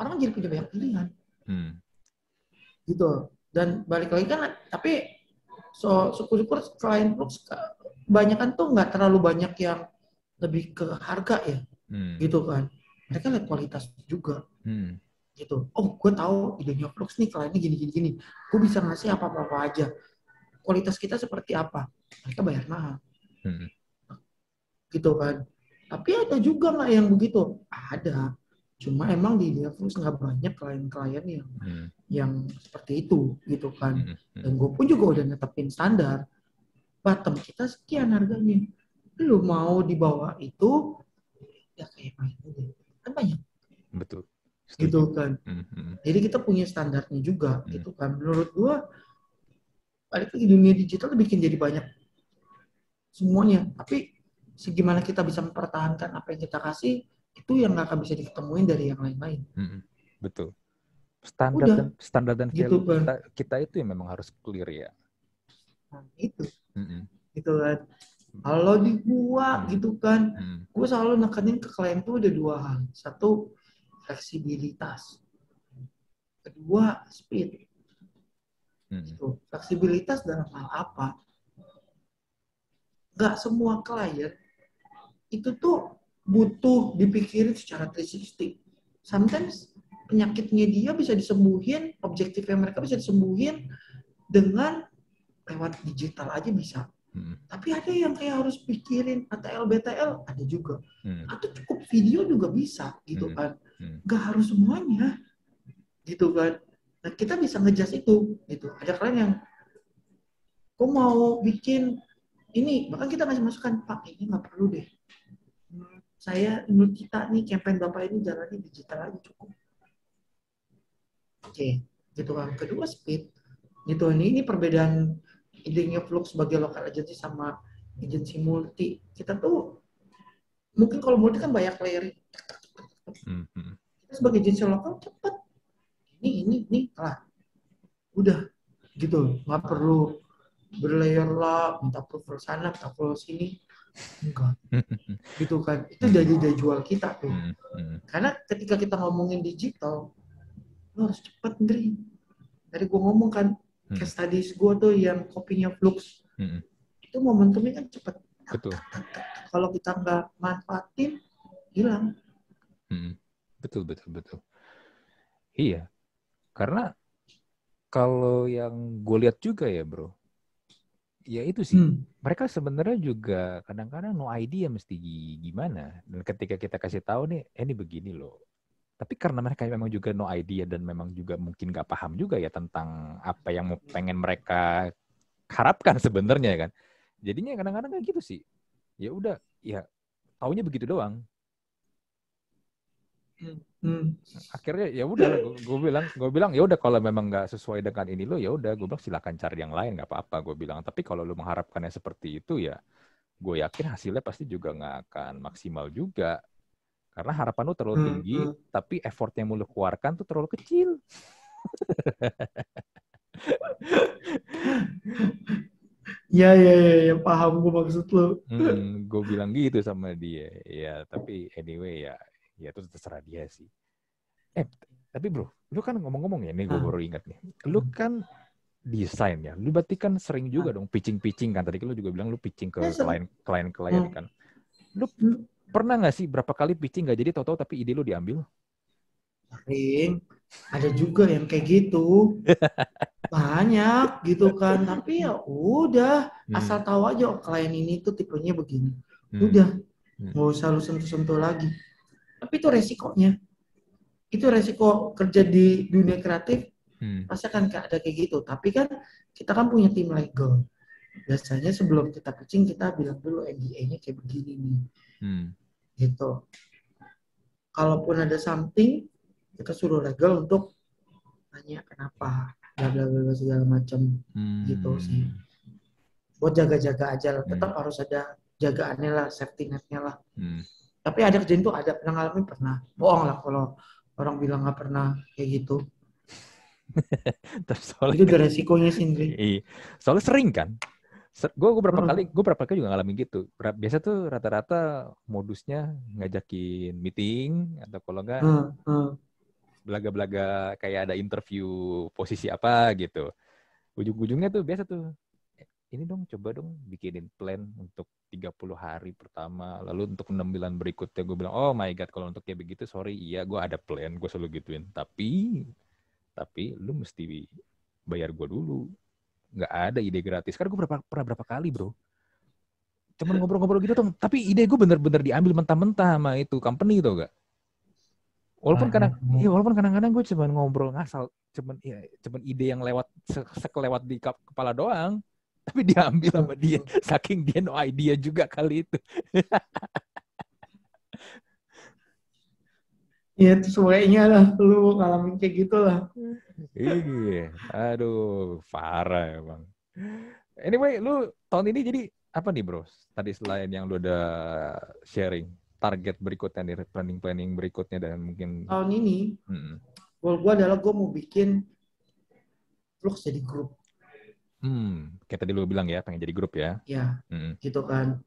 orang jadi punya banyak pilihan. Hmm. Gitu. Dan balik lagi kan, tapi so syukur-syukur klien Brooks kebanyakan tuh nggak terlalu banyak yang lebih ke harga ya, hmm. gitu kan. Mereka lihat kualitas juga. Hmm. Gitu. Oh, gue tahu idenya Brooks nih kliennya gini-gini gini. Gue bisa ngasih apa-apa aja. Kualitas kita seperti apa? Mereka bayar mahal. Hmm. Gitu kan. Tapi ada juga nggak yang begitu? Ada. Cuma emang di Diafrus nggak banyak klien-klien yang hmm. yang seperti itu gitu kan. Hmm. Hmm. Dan gue pun juga udah netepin standar. Bottom kita sekian harganya. Lu mau di bawah itu ya kayak main aja. Kan banyak. Betul. Setuju. Gitu kan. Hmm. Hmm. Jadi kita punya standarnya juga hmm. gitu kan. Menurut gue balik lagi dunia digital bikin jadi banyak semuanya. Tapi segimana kita bisa mempertahankan apa yang kita kasih itu yang nggak akan bisa diketemuin dari yang lain-lain. Hmm, betul. Standar Udah. dan standar dan gitu, value kita, kita itu yang memang harus clear ya. Nah, itu. Mm-hmm. Gitu kan. Kalau di gua mm. gitu kan, mm. gua selalu nekenin ke klien tuh ada dua hal. Satu fleksibilitas. Kedua speed. Mm. Gitu. Fleksibilitas dalam hal apa? Gak semua klien itu tuh butuh dipikirin secara 360. Sometimes penyakitnya dia bisa disembuhin, objektifnya mereka bisa disembuhin dengan lewat digital aja bisa. Hmm. Tapi ada yang kayak harus pikirin ATL BTL ada juga. Hmm. Atau cukup video juga bisa gitu hmm. kan. Hmm. Gak harus semuanya gitu kan. Nah kita bisa ngejas itu gitu. Ada kalian yang kok mau bikin ini. Bahkan kita ngasih masukan Pak ini nggak perlu deh. Saya menurut kita nih campaign bapak ini jalannya digital aja cukup. Oke gitu kan. Kedua speed. Gitu ini ini perbedaan idenya Flux sebagai lokal agency sama agensi multi. Kita tuh mungkin kalau multi kan banyak layering mm-hmm. kita sebagai agensi lokal cepet ini ini ini lah udah gitu nggak perlu berlayer lah minta approval sana minta approval sini enggak gitu kan itu jadi daya jual kita tuh hmm, hmm. karena ketika kita ngomongin digital lo harus cepat Ndri Tadi gue ngomong kan, hmm. case studies gue tuh yang kopinya flux. Itu momentumnya kan cepet. Betul. Kalau kita nggak manfaatin, hilang. Betul, betul, betul. Iya. Karena kalau yang gue lihat juga ya bro, ya itu sih. Hmm. Mereka sebenarnya juga kadang-kadang no idea mesti gimana. Dan ketika kita kasih tahu nih, eh, ini begini loh tapi karena mereka memang juga no idea dan memang juga mungkin gak paham juga ya tentang apa yang mau pengen mereka harapkan sebenarnya kan. Jadinya kadang-kadang kayak gitu sih. Ya udah, ya taunya begitu doang. Hmm. Akhirnya ya udah, gue bilang, gue bilang ya udah kalau memang nggak sesuai dengan ini lo ya udah, gue bilang silakan cari yang lain nggak apa-apa. Gue bilang, tapi kalau lo mengharapkannya seperti itu ya, gue yakin hasilnya pasti juga nggak akan maksimal juga karena harapan lu terlalu hmm, tinggi, hmm, tapi effort yang mau lu keluarkan tuh terlalu kecil. ya, ya, ya, ya, paham gue maksud lu. hmm, gue bilang gitu sama dia. Ya, tapi anyway ya, ya itu terserah dia sih. Eh, tapi bro, lu kan ngomong-ngomong ya, ini gue baru ingat nih. Lu hmm. kan desain ya. Lu berarti kan sering juga dong pitching-pitching kan. Tadi kan lu juga bilang lu pitching ke ya, klien-klien kan. Lu pernah nggak sih berapa kali pitching nggak jadi tahu-tahu tapi ide lu diambil? Sering. Ada juga yang kayak gitu. Banyak gitu kan. Tapi ya udah. Hmm. Asal tahu aja oh, klien ini tuh tipenya begini. Hmm. Udah. Hmm. Nggak usah lu sentuh-sentuh lagi. Tapi itu resikonya. Itu resiko kerja di dunia kreatif. Hmm. Pasti akan ada kayak gitu. Tapi kan kita kan punya tim legal. Biasanya sebelum kita pitching kita bilang dulu NDA-nya kayak begini nih. Hmm gitu kalaupun ada something kita suruh legal untuk tanya kenapa bla bla bla segala macam hmm. gitu sih buat jaga-jaga aja lah tetap hmm. harus ada jagaannya lah safety netnya lah hmm. Tapi ada kejadian tuh ada pernah ngalamin pernah. Bohong lah kalau orang bilang nggak pernah kayak gitu. Soalnya itu kan, resikonya sendiri iya. soalnya sering kan? Gue gue berapa kali gue berapa kali juga ngalamin gitu. Biasa tuh rata-rata modusnya ngajakin meeting atau kalau enggak belaga-belaga kayak ada interview posisi apa gitu. Ujung-ujungnya tuh biasa tuh ini dong coba dong bikinin plan untuk 30 hari pertama lalu untuk 6 bulan berikutnya gue bilang oh my god kalau untuk kayak begitu sorry iya gue ada plan gue selalu gituin tapi tapi lu mesti bayar gue dulu nggak ada ide gratis. Karena gue berapa, pernah berapa kali bro. Cuman ngobrol-ngobrol gitu tuh. Tapi ide gue bener-bener diambil mentah-mentah sama itu company tuh gak. Walaupun kadang, ya walaupun kadang-kadang gue cuma ngobrol ngasal, cuman ya, cuman ide yang lewat sekelewat di kepala doang, tapi diambil sama dia, saking dia no idea juga kali itu. Iya, itu semuanya lah lu ngalamin kayak gitu lah. iya, aduh, parah emang. Anyway, lu tahun ini jadi apa nih bro? Tadi selain yang lu udah sharing, target berikutnya nih, planning-planning berikutnya dan mungkin... Tahun ini, hmm. goal gue adalah gue mau bikin Flux jadi grup. Hmm, kayak tadi lu bilang ya, pengen jadi grup ya? Iya, hmm. gitu kan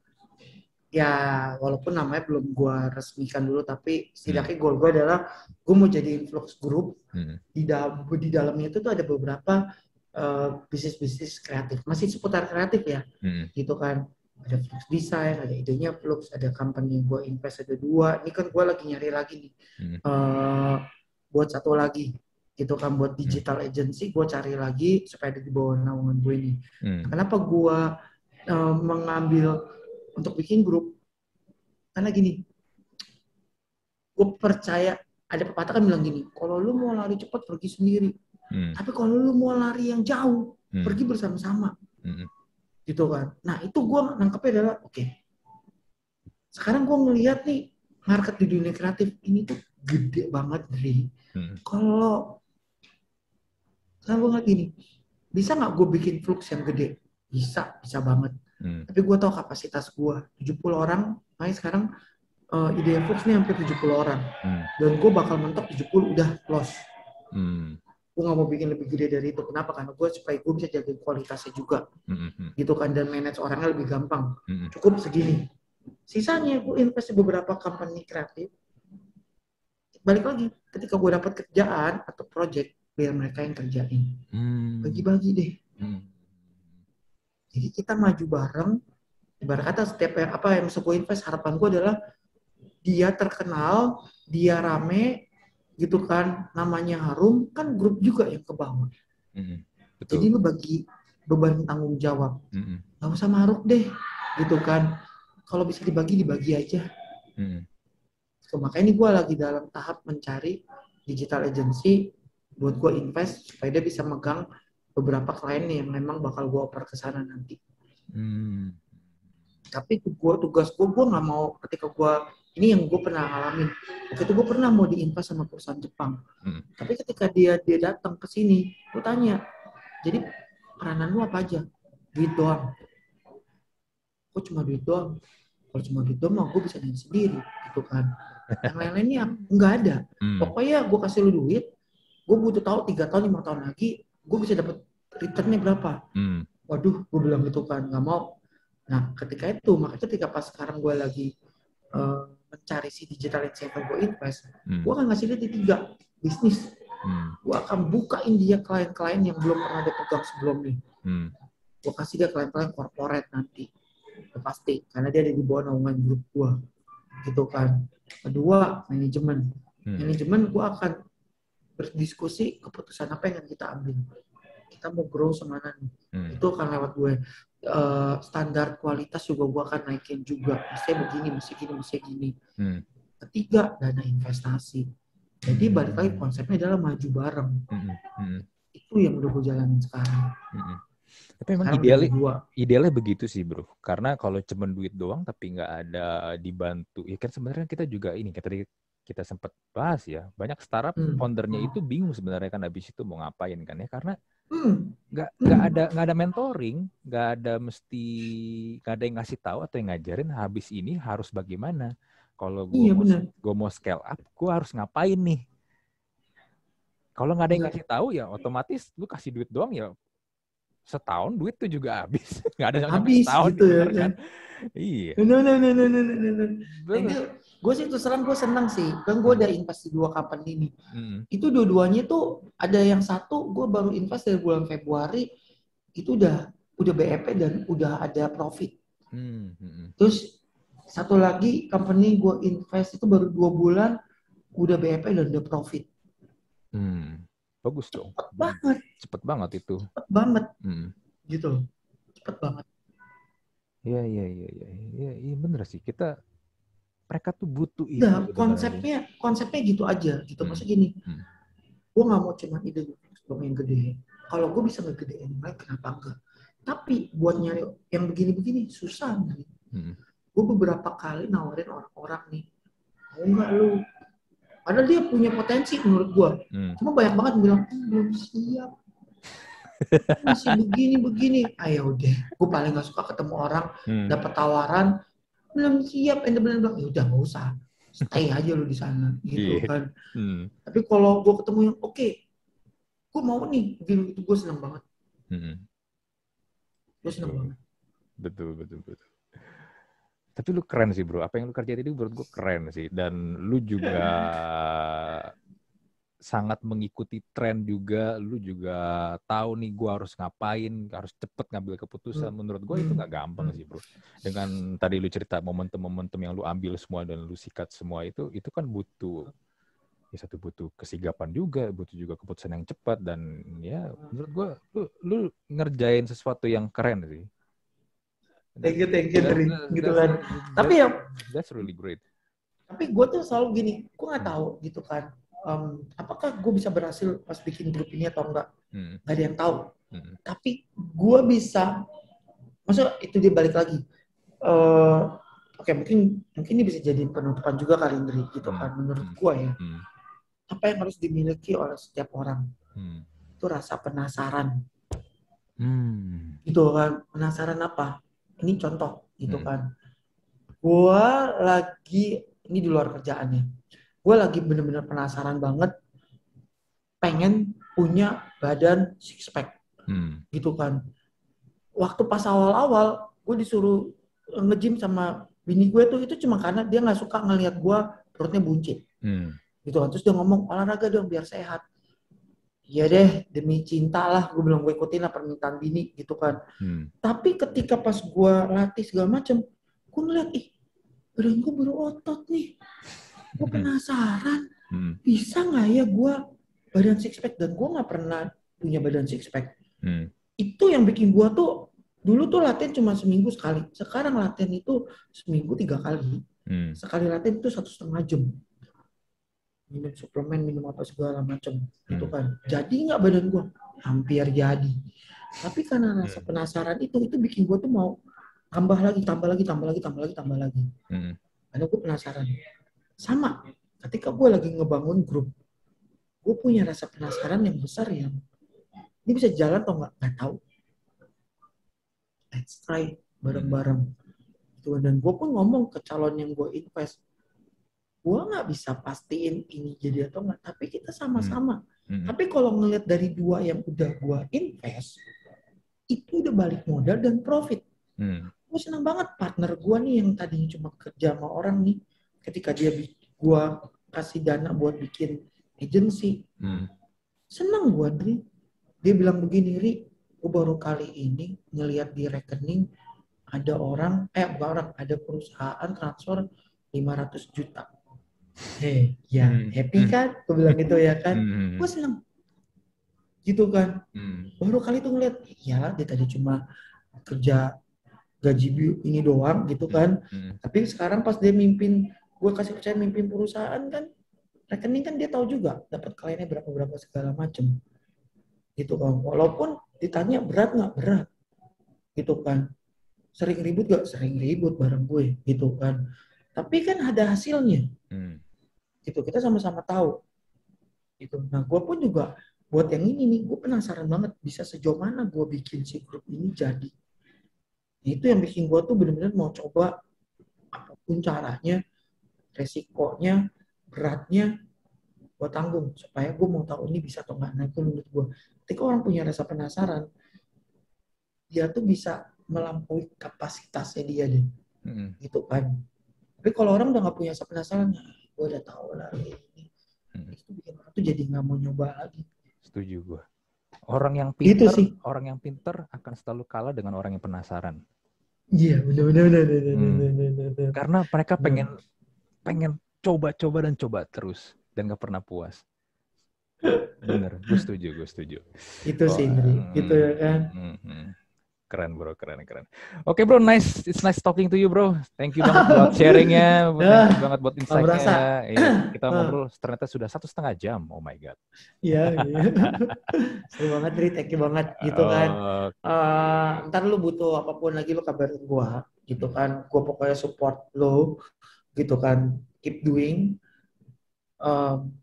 ya walaupun namanya belum gue resmikan dulu tapi setidaknya hmm. goal gue adalah gue mau jadi influx group hmm. di dalam di dalamnya itu tuh ada beberapa uh, bisnis bisnis kreatif masih seputar kreatif ya hmm. gitu kan ada flux design ada idenya flux ada company gue invest ada dua ini kan gue lagi nyari lagi nih hmm. uh, buat satu lagi gitu kan buat digital hmm. agency gue cari lagi supaya ada di bawah naungan gue ini hmm. kenapa gue uh, mengambil untuk bikin grup karena gini gue percaya ada pepatah kan bilang gini kalau lu mau lari cepat pergi sendiri hmm. tapi kalau lu mau lari yang jauh hmm. pergi bersama-sama hmm. gitu kan nah itu gue nangkepnya adalah oke okay. sekarang gue ngeliat nih market di dunia kreatif ini tuh gede banget dari hmm. kalau gue ngeliat gini bisa nggak gue bikin flux yang gede bisa bisa banget Hmm. Tapi gue tau kapasitas gue. 70 orang, makanya sekarang uh, ide Fox nih hampir 70 orang. Hmm. Dan gue bakal mentok 70 udah close. Hmm. Gue gak mau bikin lebih gede dari itu. Kenapa? Karena gue supaya gue bisa jaga kualitasnya juga. Hmm. hmm. Gitu kan. Dan manage orangnya lebih gampang. Hmm. Cukup segini. Sisanya gue invest di beberapa company kreatif. Balik lagi, ketika gue dapat kerjaan atau project, biar mereka yang kerjain hmm. bagi-bagi deh hmm. jadi kita maju bareng ibarat kata setiap yang apa yang masuk invest harapan gue adalah dia terkenal dia rame gitu kan namanya harum kan grup juga yang ke bawah hmm. jadi lu bagi beban tanggung jawab hmm. gak usah maruk deh gitu kan kalau bisa dibagi dibagi aja hmm. so, makanya ini gue lagi dalam tahap mencari digital agency buat gue invest supaya dia bisa megang beberapa klien yang memang bakal gue oper ke sana nanti. Hmm. Tapi gue tugas gue gue nggak mau ketika gue ini yang gue pernah alamin. Waktu itu gue pernah mau diinvest sama perusahaan Jepang. Hmm. Tapi ketika dia dia datang ke sini, gue tanya, jadi peranan lu apa aja? Duit doang. Gue cuma duit doang. Kalau cuma duit doang, gue bisa nanya sendiri, gitu kan. Yang lain-lainnya nggak ada. Hmm. Pokoknya gue kasih lu duit, gue butuh tahu tiga tahun lima tahun lagi gue bisa dapat returnnya berapa hmm. waduh gue bilang gitu kan nggak mau nah ketika itu makanya ketika pas sekarang gue lagi uh, mencari si digital insider gue invest hmm. gue akan ngasih dia di tiga bisnis hmm. gue akan bukain dia klien-klien yang belum pernah dia pegang sebelumnya hmm. gue kasih dia klien-klien corporate nanti ya pasti karena dia ada di bawah naungan grup gue gitu kan kedua manajemen hmm. manajemen gue akan berdiskusi keputusan apa yang kita ambil kita mau grow semana nih hmm. itu akan lewat gue uh, standar kualitas juga gue akan naikin juga mesti begini mesti gini mesti gini hmm. ketiga dana investasi jadi balik lagi konsepnya adalah maju bareng hmm. Hmm. itu yang udah gue jalanin sekarang hmm. Tapi emang idealnya, idealnya begitu sih bro. Karena kalau cuma duit doang tapi nggak ada dibantu, ya kan sebenarnya kita juga ini, kayak tadi kita sempat bahas ya banyak startup hmm. foundernya itu bingung sebenarnya kan habis itu mau ngapain kan ya karena hmm. nggak hmm. nggak ada nggak ada mentoring nggak ada mesti nggak ada yang ngasih tahu atau yang ngajarin habis ini harus bagaimana. Kalau gue iya, mau, gue mau scale up gue harus ngapain nih? Kalau nggak ada yang iya. ngasih tahu ya otomatis lu kasih duit doang ya setahun duit tuh juga habis. Nggak ada yang habis setahun gitu ya kan. Iya. No no no no no no no gue sih terus terang gue seneng sih. Kan gue udah invest di dua company ini. Hmm. itu dua-duanya tuh ada yang satu gue baru invest dari bulan Februari itu udah udah BEP dan udah ada profit. Hmm. Hmm. terus satu lagi company gue invest itu baru dua bulan udah BEP dan udah profit. Hmm. bagus dong. Cepet banget. Cepet banget itu. Cepet banget. Hmm. gitu cepet banget. Iya iya iya iya. Iya ya, bener sih. Kita mereka tuh butuh itu. Nah, konsepnya konsepnya gitu aja gitu. Hmm. Maksudnya gini, hmm. gue nggak mau cuma ide gue yang gede. Kalau gue bisa ngegedein lain, kenapa enggak? Tapi buat nyari yang begini-begini susah nih. Hmm. Gue beberapa kali nawarin orang-orang nih, mau nggak lu? Padahal dia punya potensi menurut gue. Hmm. Cuma banyak banget bilang, oh, belum siap. Masih begini-begini. Ayo ah, ya udah, gue paling gak suka ketemu orang, hmm. dapat tawaran, belum siap ente benar bilang ya udah nggak usah. Stay aja lu di sana gitu yeah. kan. Hmm. tapi kalau gue ketemu yang oke okay, gue mau nih. Gitu itu gue seneng banget. Hmm. gue seneng betul. banget. Betul betul betul. Tapi lu keren sih bro. Apa yang lu kerjain itu menurut gue keren sih. Dan lu juga sangat mengikuti tren juga, lu juga tahu nih gue harus ngapain, harus cepet ngambil keputusan. Hmm. Menurut gue itu nggak gampang hmm. sih bro. Dengan tadi lu cerita momentum-momentum yang lu ambil semua dan lu sikat semua itu, itu kan butuh ya satu butuh kesigapan juga, butuh juga keputusan yang cepat dan ya menurut gue lu, lu ngerjain sesuatu yang keren sih. Thank you, thank you, dari gitu kan. Tapi ya, that's really great. Tapi gue tuh selalu gini, gue nggak tahu gitu kan um, apakah gue bisa berhasil pas bikin grup ini atau enggak hmm. Gak ada yang tahu hmm. tapi gue bisa maksudnya itu dia balik lagi uh, oke okay, mungkin mungkin ini bisa jadi penutupan juga kali Indri gitu hmm. kan menurut gue ya hmm. apa yang harus dimiliki oleh setiap orang hmm. itu rasa penasaran hmm. gitu kan penasaran apa ini contoh gitu hmm. kan gue lagi ini di luar kerjaannya gue lagi bener-bener penasaran banget pengen punya badan six pack. Hmm. gitu kan. Waktu pas awal-awal gue disuruh nge-gym sama bini gue tuh itu cuma karena dia nggak suka ngelihat gue perutnya buncit. Hmm. gitu kan. Terus dia ngomong olahraga dong biar sehat. Iya deh demi cinta lah gue bilang gue ikutin lah permintaan bini gitu kan. Hmm. tapi ketika pas gue latih segala macem gue ngeliat ih badan gue berotot nih gue penasaran. Hmm. bisa nggak ya gue badan six pack? Dan gue nggak pernah punya badan six pack. Hmm. itu yang bikin gue tuh dulu tuh latihan cuma seminggu sekali. Sekarang latihan itu seminggu tiga kali. Hmm. sekali latihan itu satu setengah jam. Minum suplemen minum apa segala macam. Hmm. itu kan. Jadi nggak badan gue hampir jadi. Tapi karena rasa hmm. penasaran itu itu bikin gue tuh mau tambah lagi tambah lagi tambah lagi tambah lagi tambah lagi. Hmm. karena gue penasaran sama ketika gue lagi ngebangun grup gue punya rasa penasaran yang besar yang ini bisa jalan atau nggak nggak tahu let's try bareng-bareng gitu dan gue pun ngomong ke calon yang gue invest gue nggak bisa pastiin ini jadi atau enggak tapi kita sama-sama hmm. hmm. tapi kalau ngelihat dari dua yang udah gue invest itu udah balik modal dan profit hmm. gue senang banget partner gue nih yang tadinya cuma kerja sama orang nih ketika dia gue kasih dana buat bikin agency hmm. senang gue Andri dia bilang begini Ri gue baru kali ini ngelihat di rekening ada orang eh bukan orang ada perusahaan transfer 500 juta Hei, ya hmm. happy hmm. kan? Gue bilang gitu ya kan. Hmm. Gue seneng. Gitu kan. Hmm. Baru kali itu ngeliat, ya dia tadi cuma kerja gaji ini doang gitu kan. Hmm. Tapi sekarang pas dia mimpin, gue kasih percaya mimpin perusahaan kan, rekening kan dia tahu juga dapat kliennya berapa berapa segala macem. Gitu kan. Walaupun ditanya berat nggak berat, gitu kan. Sering ribut gak? Sering ribut bareng gue, gitu kan. Tapi kan ada hasilnya. Hmm gitu kita sama-sama tahu itu nah gue pun juga buat yang ini nih gue penasaran banget bisa sejauh mana gue bikin si grup ini jadi itu yang bikin gue tuh bener-bener mau coba apa pun caranya resikonya beratnya gue tanggung supaya gue mau tahu ini bisa atau enggak nah itu menurut gue ketika orang punya rasa penasaran dia tuh bisa melampaui kapasitasnya dia deh. Mm gitu kan tapi kalau orang udah nggak punya rasa penasaran gue udah tahu lah ini. Hmm. itu bikin orang tuh jadi nggak mau nyoba lagi. Setuju gue orang yang pinter sih. orang yang pinter akan selalu kalah dengan orang yang penasaran. Iya benar benar benar hmm. karena mereka pengen hmm. Pengen coba-coba dan coba terus dan gak pernah puas bener gue setuju gue setuju itu oh, sih Indri hmm, gitu ya kan hmm, hmm. Keren bro, keren keren. Oke okay, bro, nice, it's nice talking to you bro. Thank you banget buat sharingnya, thank you banget buat insightnya. Ya, kita ngobrol ternyata sudah satu setengah jam. Oh my god. Iya. iya. Seru banget, Dri. Thank you banget. Gitu kan. Uh, ntar lu butuh apa pun lagi lu kabarin gua. Gitu kan. Gua pokoknya support lu. Gitu kan. Keep doing. Um,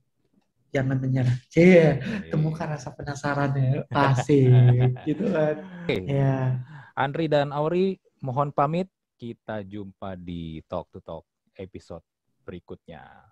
jangan menyerah. Cie, yeah. temukan rasa penasaran ya. Asik, gitu kan. Okay. Ya. Andri dan Auri, mohon pamit. Kita jumpa di Talk to Talk episode berikutnya.